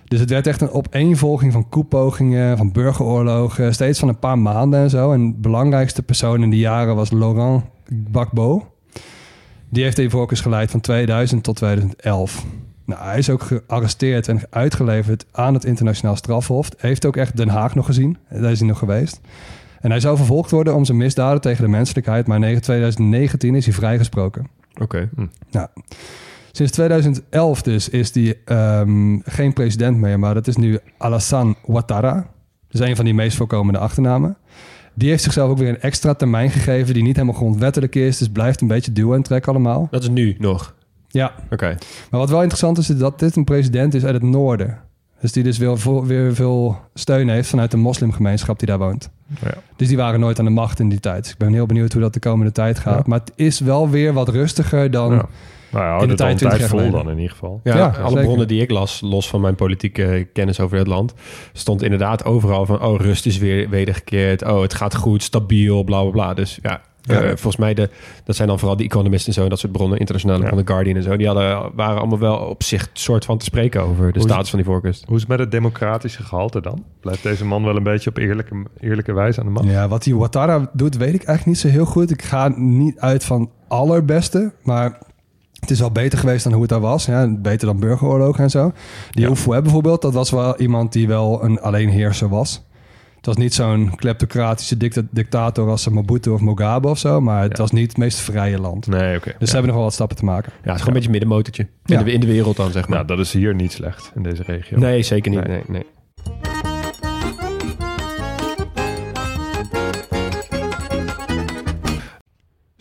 Dus het werd echt een opeenvolging van koepogingen, van burgeroorlogen... steeds van een paar maanden en zo. En de belangrijkste persoon in die jaren was Laurent Gbagbo. Die heeft de Ivoorkust geleid van 2000 tot 2011. Nou, hij is ook gearresteerd en uitgeleverd aan het internationaal strafhof. Heeft ook echt Den Haag nog gezien. Daar is hij nog geweest. En hij zou vervolgd worden om zijn misdaden tegen de menselijkheid. Maar in 2019 is hij vrijgesproken. Oké. Sinds 2011 dus is hij ehm, geen president meer. Maar dat is nu Alassane Ouattara. Dat is een van die meest voorkomende achternamen. Die heeft zichzelf ook weer een extra termijn gegeven... die niet helemaal grondwettelijk is. Dus blijft een beetje duwen en trek allemaal. Dat is nu nog. Ja, Oké. maar wat wel interessant is, is dat dit een president is uit het noorden. Dus die dus weer, weer veel steun heeft vanuit de moslimgemeenschap die daar woont. Ja. Dus die waren nooit aan de macht in die tijd. Dus ik ben heel benieuwd hoe dat de komende tijd gaat. Ja. Maar het is wel weer wat rustiger dan... Ja. Nou ja, In de de tijd tijd, 20 tijd jaar vol dan in ieder geval. Ja, Ja, alle zeker. bronnen die ik las, los van mijn politieke kennis over het land, stond inderdaad overal van, oh, rust is weer wedergekeerd, oh, het gaat goed, stabiel, bla bla bla. Dus ja, Ja. eh, volgens mij, de, dat zijn dan vooral de Economist en zo, en dat soort bronnen, internationale Ja. van The Guardian en zo, die hadden, waren allemaal wel op zich soort van te spreken over de Hoe is- status van die voorkust. Hoe is het met het democratische gehalte dan? Blijft deze man wel een beetje op eerlijke, eerlijke wijze aan de macht? Ja, wat die Ouattara doet, weet ik eigenlijk niet zo heel goed. Ik ga niet uit van allerbeste, maar het is wel beter geweest dan hoe het daar was. Ja, beter dan burgeroorlog en zo. Die Ja. Houphouët bijvoorbeeld, dat was wel iemand die wel een alleenheerser was. Het was niet zo'n kleptocratische dicta- dictator als een Mobutu of Mugabe of zo, maar het Ja. was niet het meest vrije land. Nee, oké. Dus Ja. ze hebben nog wel wat stappen te maken. Ja, het is gewoon een beetje middenmotortje. Ja. In, de, in de wereld dan, zeg maar. Nou, dat is hier niet slecht in deze regio. nee, zeker niet. Nee. Nee. Nee,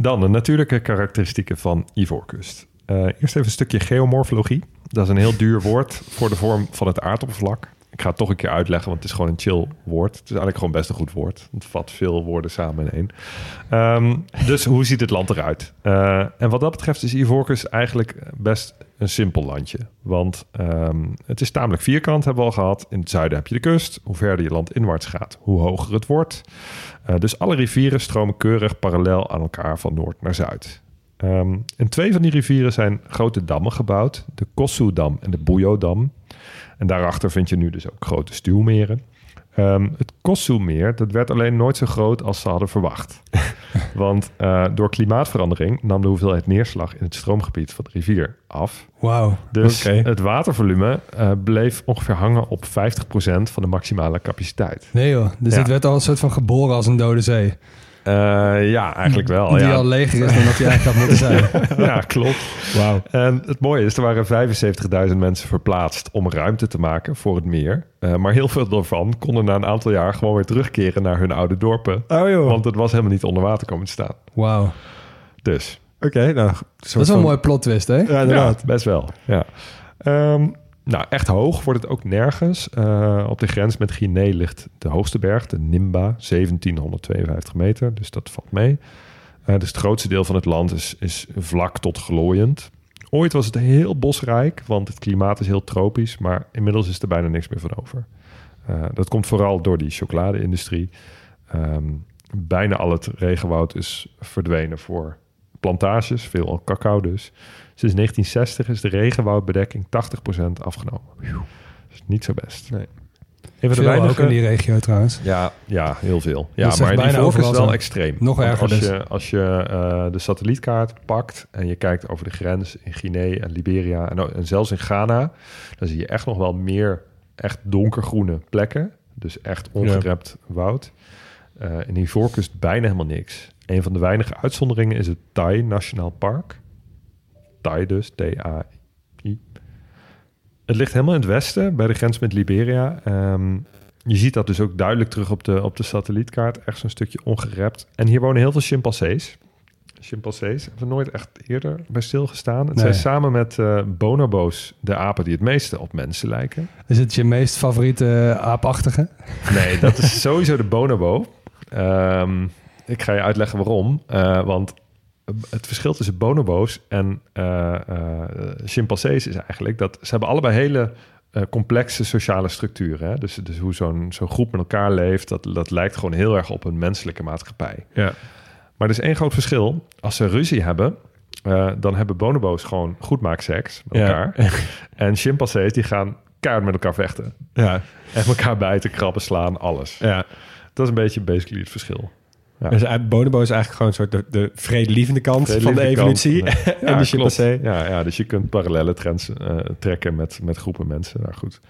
Dan de natuurlijke karakteristieken van Ivoorkust. Eh, eerst even een stukje geomorfologie. Dat is een heel duur woord voor de vorm van het aardoppervlak. Ik ga het toch een keer uitleggen, want het is gewoon een chill woord. Het is eigenlijk gewoon best een goed woord. Het vat veel woorden samen in één. Ehm, dus hoe ziet het land eruit? Eh, en wat dat betreft is Ivoorkust eigenlijk best een simpel landje. Want ehm, het is tamelijk vierkant, hebben we al gehad. In het zuiden heb je de kust. Hoe verder je land inwaarts gaat, hoe hoger het wordt. Eh, dus alle rivieren stromen keurig parallel aan elkaar van noord naar zuid. Ehm in twee van die rivieren zijn grote dammen gebouwd. De Kossu-dam en de Buyo-dam. En daarachter vind je nu dus ook grote stuwmeren. Ehm, het Kossu-meer dat werd alleen nooit zo groot als ze hadden verwacht. [laughs] Want eh, door klimaatverandering nam de hoeveelheid neerslag in het stroomgebied van de rivier af. Wauw. Dus het watervolume eh, bleef ongeveer hangen op 50% van de maximale capaciteit. Nee joh, dus Ja. het werd al een soort van geboren als een dode zee. Eh, ja, eigenlijk wel. die ja. al leger is dan dat hij eigenlijk had moeten zijn. [laughs] ja, klopt. Wauw. En het mooie is, er waren 75.000 mensen verplaatst om ruimte te maken voor het meer. Eh, maar heel veel daarvan konden na een aantal jaar gewoon weer terugkeren naar hun oude dorpen. Oh joh. Want het was helemaal niet onder water komen te staan. Wauw. Dus, Oké, nou. Dat is wel een mooi plot twist, hè? Ja, inderdaad. ja, best wel. Ja. Ehm, nou, echt hoog wordt het ook nergens. Eh, op de grens met Guinea ligt de hoogste berg, de Nimba, 1752 meter. Dus dat valt mee. Eh, dus het grootste deel van het land is, is vlak tot glooiend. Ooit was het heel bosrijk, want het klimaat is heel tropisch. Maar inmiddels is er bijna niks meer van over. Eh, dat komt vooral door die chocolade-industrie. Ehm, bijna al het regenwoud is verdwenen voor plantages, veel cacao dus. Sinds 1960 is de regenwoudbedekking 80% afgenomen. Dus niet zo best. Nee. Een van de Veel ook weinige... in die regio trouwens. Ja, ja, heel veel. Ja, Dat maar die volk is wel zo. extreem. Nog erger als dus. je, als je eh, de satellietkaart pakt en je kijkt over de grens in Guinea en Liberia en, zelfs in Ghana, dan zie je echt nog wel meer echt donkergroene plekken. Dus echt ongerept woud. Eh in Ivoorkust bijna helemaal niks. Een van de weinige uitzonderingen is het Tai Nationaal Park. Tai dus, T-A-I. Het ligt helemaal in het westen, bij de grens met Liberia. Ehm, je ziet dat dus ook duidelijk terug op de, op de satellietkaart. Echt zo'n stukje ongerept. En hier wonen heel veel chimpansees. Chimpansees hebben we nooit echt eerder bij stilgestaan. Het Nee. zijn samen met eh, bonobo's de apen die het meeste op mensen lijken. Is het je meest favoriete eh, aapachtige? Nee, dat is sowieso de bonobo. Ehm, ik ga je uitleggen waarom. Eh, want het verschil tussen bonobo's en eh, chimpansees is eigenlijk dat ze hebben allebei hele eh, complexe sociale structuren. Hè? Dus, dus hoe zo'n zo'n groep met elkaar leeft, dat, dat lijkt gewoon heel erg op een menselijke maatschappij. Ja. Maar er is één groot verschil. Als ze ruzie hebben, dan hebben bonobo's gewoon goedmaakseks met Ja. elkaar. [laughs] en chimpansees die gaan keihard met elkaar vechten. Ja. En elkaar bijten, krabben, slaan, alles. ja. Dat is een beetje basically het verschil. Ja. Dus eigenlijk- bonobo is eigenlijk gewoon een soort de, de vredelievende kant van de evolutie. kant. en Ja, [laughs] de chimpansee. klopt. Ja, ja, dus je kunt parallele trends eh, trekken met, met groepen mensen. Nou goed.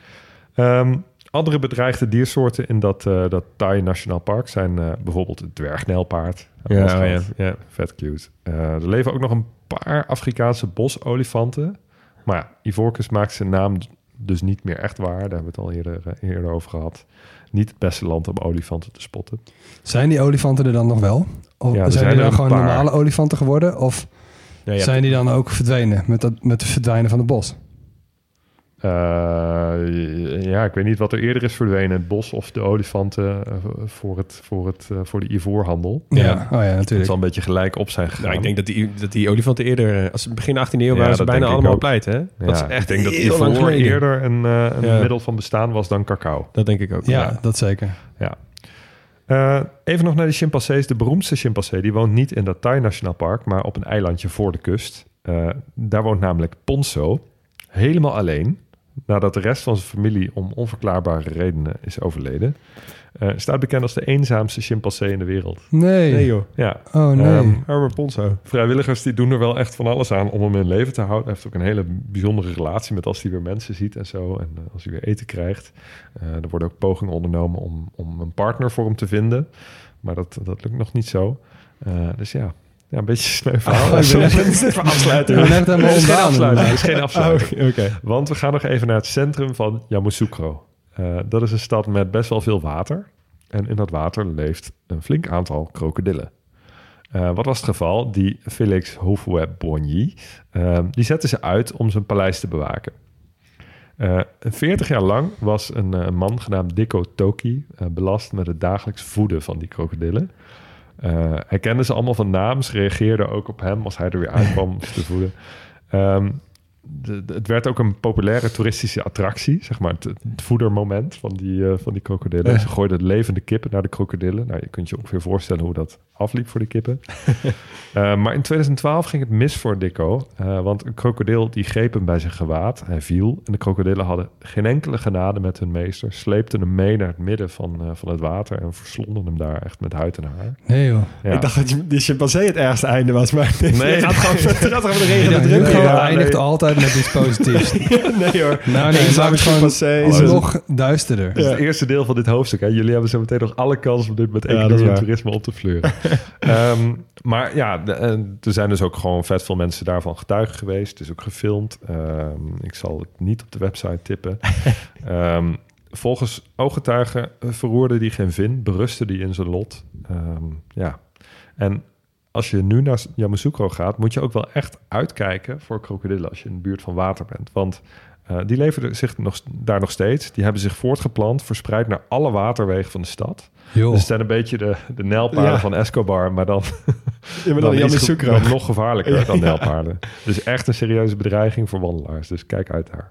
Ehm, andere bedreigde diersoorten in dat, eh dat Thai Nationaal Park zijn eh, bijvoorbeeld het dwergnijlpaard. We Ja, oh ja, ja. Vet cute. Eh, er leven ook nog een paar Afrikaanse bosolifanten. Maar ja, Ivoorkust maakt zijn naam dus niet meer echt waar. Daar hebben we het al eerder, eh, eerder over gehad. Niet het beste land om olifanten te spotten. Zijn die olifanten er dan nog wel? Of Ja, er zijn, die dan gewoon paar. normale olifanten geworden? Of Ja, ja. zijn die dan ook verdwenen met, dat, met het verdwijnen van het bos? Eh, ja, ik weet niet wat er eerder is verdwenen. Het bos of de olifanten eh, voor, het, voor, het, eh, voor de ivoorhandel. Ja, Ja. oh ja, Het natuurlijk. zal een beetje gelijk op zijn gegaan. Nou, ik denk dat die, dat die olifanten eerder, als het begin 18e eeuw Ja, waren ze bijna allemaal ook. pleit, hè? Ja, Dat is echt ik denk dat ivoor eerder een, eh, een Ja. middel van bestaan was dan cacao. Dat denk ik ook. Ja, dat zeker. Ja. Eh, even nog naar de chimpansees. De beroemdste chimpansee die woont niet in dat Thai Nationaal Park, maar op een eilandje voor de kust. Eh, daar woont namelijk Ponzo, helemaal alleen. Nadat de rest van zijn familie om onverklaarbare redenen is overleden. Eh, staat bekend als de eenzaamste chimpansee in de wereld. Nee. Nee joh. Ja, Oh nee. Ehm, Arme Ponzo. vrijwilligers die doen er wel echt van alles aan om hem in leven te houden. Hij heeft ook een hele bijzondere relatie met als hij weer mensen ziet en zo. En eh, als hij weer eten krijgt. Eh, er worden ook pogingen ondernomen om, om een partner voor hem te vinden. Maar dat, dat lukt nog niet zo. Eh, dus ja. Ja, een beetje een sneu verhaal. Oh, Sorry. echt- Wat [laughs] is voor helemaal geen afsluiting. Het is geen afsluiting. Oh. Want we gaan nog even naar het centrum van Yamoussoukro. Eh, dat is een stad met best wel veel water. En in dat water leeft een flink aantal krokodillen. Eh, wat was het geval? Die Felix Houphouët-Boigny, eh, die zette ze uit om zijn paleis te bewaken. Eh 40 jaar lang was een man genaamd Dikko Toki belast met het dagelijks voeden van die krokodillen. Eh, hij kende ze allemaal van naam. Ze reageerden ook op hem als hij er weer aankwam te voeden. Ehm, de, de- het werd ook een populaire toeristische attractie, zeg maar, het, het voedermoment van die, eh, van die krokodillen. Ja. Ze gooiden levende kippen naar de krokodillen. Nou, je kunt je ongeveer voorstellen hoe dat afliep voor de kippen. [laughs] Eh, maar in 2012 ging het mis voor Dikko, eh, want een krokodil die greep hem bij zijn gewaad. Hij viel en de krokodillen hadden geen enkele genade met hun meester, sleepten hem mee naar het midden van, eh, van het water en verslonden hem daar echt met huid en haar. Nee joh. Ja. Ik dacht dat je- die chimpansee het ergste einde was, maar nee, Nee. [laughs] je gaat gewoon, het gaat gewoon de Ja, regen de druk. Ja, eindigt nee. altijd met iets positiefs. [laughs] Nee hoor. nou nee, het is gewoon nog duisterder. Dat is het eerste deel van dit hoofdstuk. Hè. Jullie hebben zo meteen nog alle kans om dit met economie en toerisme op te fleuren. [laughs] Ehm, maar ja, de- en er zijn dus ook gewoon vet veel mensen daarvan getuigen geweest. Het is ook gefilmd. Ehm, ik zal het niet op de website tippen. [laughs] Ehm, volgens ooggetuigen eh, verroerde die geen vin, berustte die in zijn lot. Ehm, ja, en als je nu naar Yamoussoukro gaat, moet je ook wel echt uitkijken voor krokodillen als je in de buurt van water bent. Want eh, die leven er zich nog, daar nog steeds. Die hebben zich voortgeplant, verspreid naar alle waterwegen van de stad. Joh. Dus het zijn een beetje de, de nijlpaarden Ja. van Escobar, maar dan, Ja, maar dan dan, iets ge- Yamoussoukro. dan nog gevaarlijker Ja, dan nijlpaarden. Dus echt een serieuze bedreiging voor wandelaars. Dus kijk uit daar.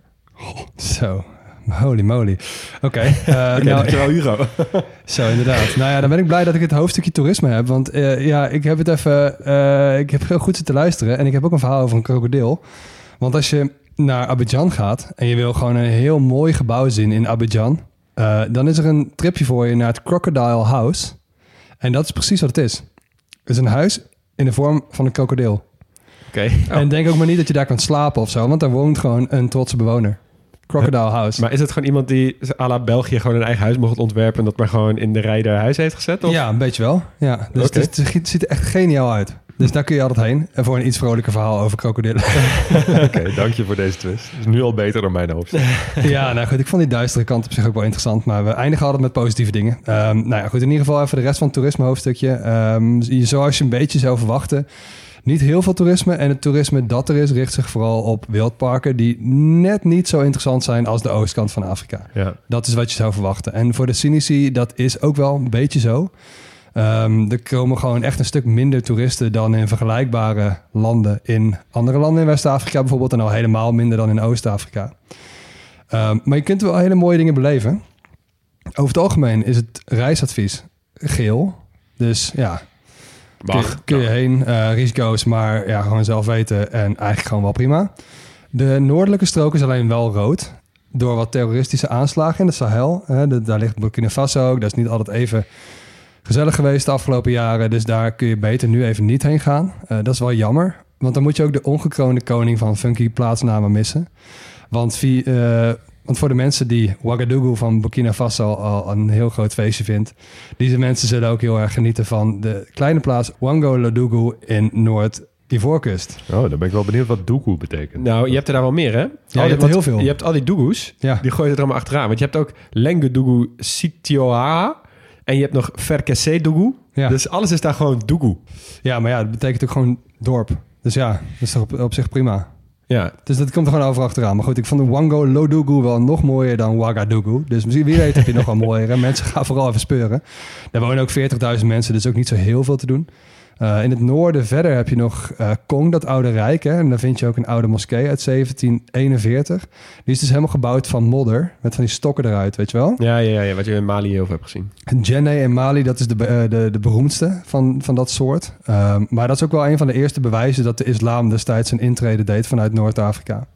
Zo. Holy moly. Oké. [laughs] eh, Oké, nou, dankjewel Hugo. [laughs] Zo, inderdaad. Nou ja, dan ben ik blij dat ik het hoofdstukje toerisme heb. Want eh, ja, ik heb het even... eh, ik heb heel goed zitten luisteren. En ik heb ook een verhaal over een krokodil. Want als je naar Abidjan gaat... en je wil gewoon een heel mooi gebouw zien in Abidjan... dan is er een tripje voor je naar het Crocodile House. En dat is precies wat het is. Het is een huis in de vorm van een krokodil. Oké. En denk ook maar niet dat je daar kan slapen of zo... want daar woont gewoon een trotse bewoner. Crocodile House. Maar is het gewoon iemand die à la België gewoon een eigen huis mocht ontwerpen... en dat maar gewoon in de rij der huis heeft gezet? Of? Ja, een beetje wel. Ja, dus het, is- het ziet er echt geniaal uit. Dus daar kun je altijd heen. En voor een iets vrolijker verhaal over krokodillen. [laughs] Oké, dank je voor deze twist. is nu al beter dan mijn hoofdstuk. [laughs] ja, nou goed. Ik vond die duistere kant op zich ook wel interessant. Maar we eindigen altijd met positieve dingen. Ehm, nou ja, goed. In ieder geval even de rest van het toerisme hoofdstukje. Ehm, zoals je een beetje zou verwachten. Niet heel veel toerisme. En het toerisme dat er is, richt zich vooral op wildparken... die net niet zo interessant zijn als de oostkant van Afrika. Ja. Dat is wat je zou verwachten. En voor de cynici, dat is ook wel een beetje zo. Ehm, er komen gewoon echt een stuk minder toeristen dan in vergelijkbare landen in andere landen in West-Afrika bijvoorbeeld. En al helemaal minder dan in Oost-Afrika. Ehm, maar je kunt wel hele mooie dingen beleven. Over het algemeen is het reisadvies geel. Dus ja, Mag. kun je heen. eh, risico's, maar ja, gewoon zelf weten. En eigenlijk gewoon wel prima. De noordelijke strook is alleen wel rood. Door wat terroristische aanslagen in de Sahel. Hè, de- daar ligt Burkina Faso ook. Dat is niet altijd even gezellig geweest de afgelopen jaren. Dus daar kun je beter nu even niet heen gaan. Eh, dat is wel jammer. Want dan moet je ook de ongekroonde koning van funky plaatsnamen missen. Want, eh, want voor de mensen die Ouagadougou van Burkina Faso al een heel groot feestje vindt... deze mensen zullen ook heel erg genieten van de kleine plaats Ouagadougou in Noord-Ivoorkust. Oh, dan ben ik wel benieuwd wat doekoe betekent. Nou, je hebt er daar wel meer, hè? Al die- hebt er heel veel. Je hebt al die doegoes, Ja. die gooi je er allemaal achteraan. Want je hebt ook Lengedougou Sitioa en je hebt nog Verkese Dougou. Ja. Dus alles is daar gewoon Dougou. Ja, maar ja, dat betekent ook gewoon dorp. Dus ja, dat is toch op, op zich prima. Ja, Dus dat komt er gewoon over achteraan. Maar goed, ik vond de Wango Lodougou wel nog mooier dan Ouagadougou. Dus misschien wie weet heb je nog wel [laughs] mooier. Mensen gaan vooral even speuren. Er wonen ook 40.000 mensen, dus ook niet zo heel veel te doen. Eh, in het noorden verder heb je nog eh Kong, dat oude rijk. Hè? En daar vind je ook een oude moskee uit 1741. Die is dus helemaal gebouwd van modder, met van die stokken eruit, weet je wel? ja, ja, ja, ja wat je in Mali heel veel hebt gezien. Djenné en Mali, dat is de, eh, de, de beroemdste van, van dat soort. Ehm, maar dat is ook wel een van de eerste bewijzen dat de islam destijds een intrede deed vanuit Noord-Afrika.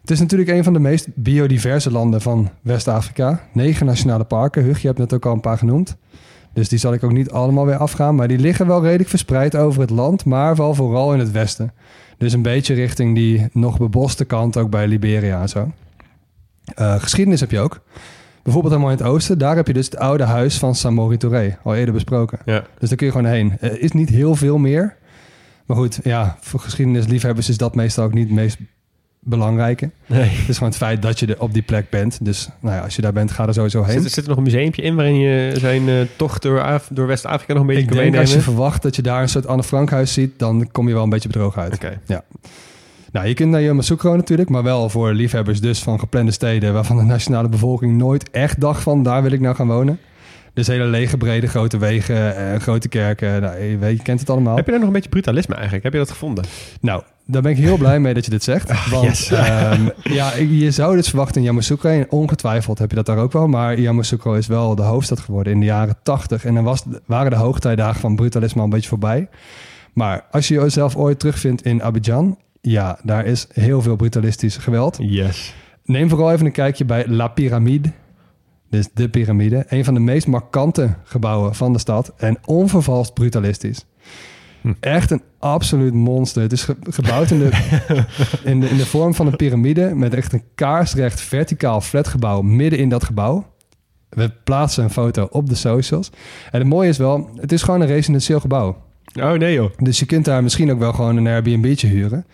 Het is natuurlijk een van de meest biodiverse landen van West-Afrika. Negen nationale parken. Hug, je hebt net ook al een paar genoemd. Dus die zal ik ook niet allemaal weer afgaan. Maar die liggen wel redelijk verspreid over het land, maar wel vooral in het westen. Dus een beetje richting die nog beboste kant, ook bij Liberia en zo. Eh, geschiedenis heb je ook. Bijvoorbeeld helemaal in het oosten. Daar heb je dus het oude huis van Samori Touré. Al eerder besproken. Ja. Dus daar kun je gewoon heen. Er is niet heel veel meer. Maar goed, ja, voor geschiedenisliefhebbers is dat meestal ook niet het meest belangrijke. Nee. Het is gewoon het feit dat je er op die plek bent. Dus nou ja, als je daar bent, ga er sowieso heen. Zit, zit er nog een museumpje in waarin je zijn eh, tocht door, Af- door West-Afrika nog een beetje Ik kan denk als je verwacht dat je daar een soort Anne Frank huis ziet, dan kom je wel een beetje bedrogen uit. Oké. Nou, je kunt naar Yamoussoukro natuurlijk, maar wel voor liefhebbers dus van geplande steden waarvan de nationale bevolking nooit echt dacht van daar wil ik nou gaan wonen. Dus hele lege, brede, grote wegen, eh, grote kerken. Nou, je, weet, je kent het allemaal. Heb je daar nog een beetje brutalisme eigenlijk? Heb je dat gevonden? Nou, daar ben ik heel blij mee dat je dit zegt. [laughs] Want yes. [laughs] ehm, ja, je zou dus verwachten in Yamoussoukro, en ongetwijfeld heb je dat daar ook wel, maar Yamoussoukro is wel de hoofdstad geworden in de jaren 80. En dan was, waren de hoogtijdagen van brutalisme al een beetje voorbij. Maar als je jezelf ooit terugvindt in Abidjan, ja, daar is heel veel brutalistisch geweld. Yes. Neem vooral even een kijkje bij La Pyramide. Dus de piramide. Een van de meest markante gebouwen van de stad. En onvervalst brutalistisch. Hm. Echt een absoluut monster. Het is ge- gebouwd in de, [laughs] in, de, in de vorm van een piramide. Met echt een kaarsrecht verticaal flatgebouw midden in dat gebouw. We plaatsen een foto op de socials. En het mooie is wel, het is gewoon een residentieel gebouw. Oh nee joh. Dus je kunt daar misschien ook wel gewoon een Airbnb'tje huren.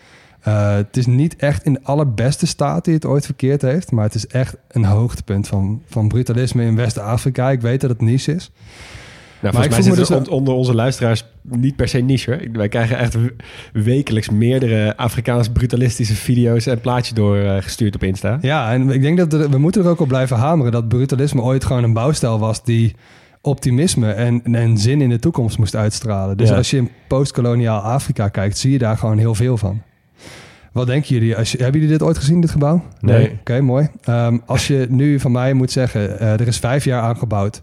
Eh, het is niet echt in de allerbeste staat die het ooit verkeerd heeft. Maar het is echt een hoogtepunt van, van brutalisme in West-Afrika. Ik weet dat het niche is. Nou, Maar volgens mij zitten dus on- onder onze luisteraars niet per se niche hoor. Wij krijgen echt wekelijks meerdere Afrikaans brutalistische video's en plaatjes doorgestuurd op Insta. Ja, en ik denk dat er- we moeten er ook op blijven hameren... dat brutalisme ooit gewoon een bouwstijl was... die optimisme en, en zin in de toekomst moest uitstralen. Dus Ja. als je in postkoloniaal Afrika kijkt... zie je daar gewoon heel veel van. Wat denken jullie? Als je, hebben jullie dit ooit gezien, dit gebouw? Nee. Oké, mooi. Ehm, als je nu van mij moet zeggen, eh, er is vijf jaar aangebouwd.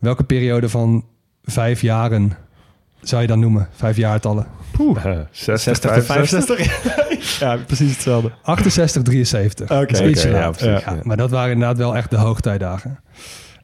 Welke periode van vijf jaren zou je dan noemen? Vijf jaartallen. Poeh. 60, 60 tot 65. 65. [laughs] ja, precies hetzelfde. 68, 73. Oké, ja. Maar dat waren inderdaad wel echt de hoogtijdagen.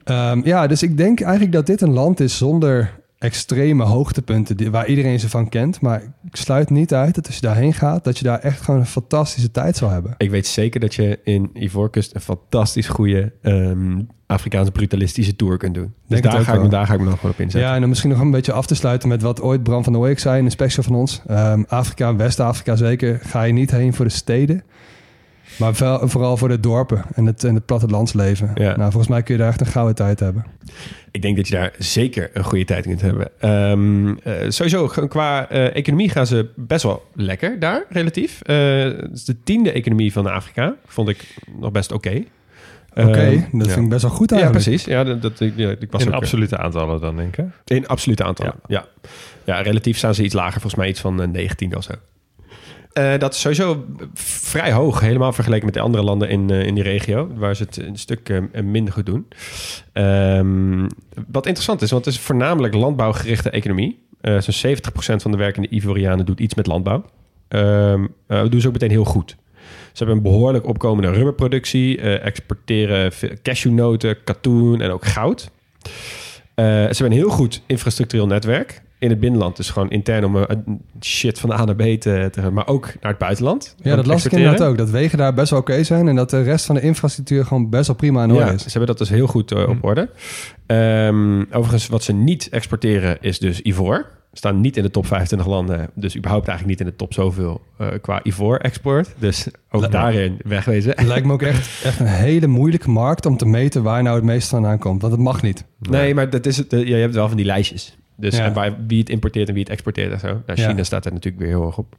Ehm, ja, dus ik denk eigenlijk dat dit een land is zonder extreme hoogtepunten die, waar iedereen ze van kent. Maar ik sluit niet uit dat als je daarheen gaat, dat je daar echt gewoon een fantastische tijd zal hebben. Ik weet zeker dat je in Ivoorkust een fantastisch goede ehm Afrikaans brutalistische tour kunt doen. Dus daar ga, ik, me- daar ga ik me nog gewoon op inzetten. Ja, en dan misschien nog een beetje af te sluiten met wat ooit Bram van der Week zei in een special van ons. Ehm, Afrika, West-Afrika zeker, ga je niet heen voor de steden. Maar vooral voor de dorpen en het, en het plattelandsleven. Ja. Nou, volgens mij kun je daar echt een gouden tijd hebben. Ik denk dat je daar zeker een goede tijd in kunt hebben. Ehm, eh, sowieso, qua eh, economie gaan ze best wel lekker daar, relatief. Eh, het is de tiende economie van Afrika. Vond ik nog best oké. Oké, Ehm, dat ja. vind ik best wel goed Ja, eigenlijk. precies. Ja, dat, dat, ik- ja, ik was In ook, absolute aantallen dan, denk ik. In absolute aantallen, ja. ja. relatief staan ze iets lager, volgens mij iets van eh, 19 of zo. Eh, dat is sowieso vrij hoog, helemaal vergeleken met de andere landen in, eh, in die regio, waar ze het een stuk eh, minder goed doen. Ehm, wat interessant is, want het is voornamelijk landbouwgerichte economie. Zo'n 70% van de werkende Ivorianen doet iets met landbouw. Dat doen ze ook meteen heel goed. Ze hebben een behoorlijk opkomende rubberproductie, exporteren cashewnoten, katoen en ook goud. Ze hebben een heel goed infrastructureel netwerk in het binnenland. Dus gewoon intern om eh, shit van A naar B te, te maar ook naar het buitenland. Ja, dat las ik inderdaad ook. Dat wegen daar best wel oké zijn en dat de rest van de infrastructuur gewoon best wel prima in orde Ja, is. ze hebben dat dus heel goed eh, op Hm. orde. Ehm, overigens, wat ze niet exporteren is dus ivoor. Staan niet in de top 25 landen. Dus überhaupt eigenlijk niet in de top zoveel eh, qua ivoor-export. Dus ook daarin wegwezen. Lijkt me ook echt, echt een hele moeilijke markt om te meten waar nou het meest vandaan komt. Want het mag niet. Nee, maar dat is het, eh, ja, je hebt wel van die lijstjes. Dus Ja. en waar, wie het importeert en wie het exporteert en zo. Nou, Ja. China staat er natuurlijk weer heel erg op.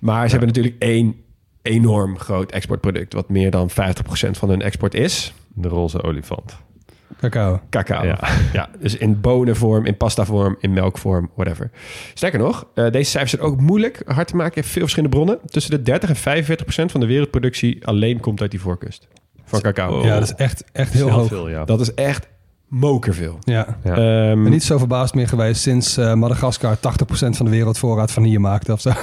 Maar ze hebben natuurlijk één enorm groot exportproduct... wat meer dan 50% van hun export is. De roze olifant. Cacao. Cacao. Ja. [laughs] Ja. dus in bonenvorm, in pastavorm, in melkvorm, whatever. Sterker nog, eh, deze cijfers zijn ook moeilijk hard te maken in veel verschillende bronnen. Tussen de 30 en 45 procent van de wereldproductie alleen komt uit die voorkust. Van cacao. Oh. Ja, dat is echt, echt heel Heel hoog. veel, ja. Dat is echt mokerveel. Ja. Ja. Ehm, En niet zo verbaasd meer geweest sinds eh, Madagaskar 80% van de wereldvoorraad vanille maakte of zo. [laughs]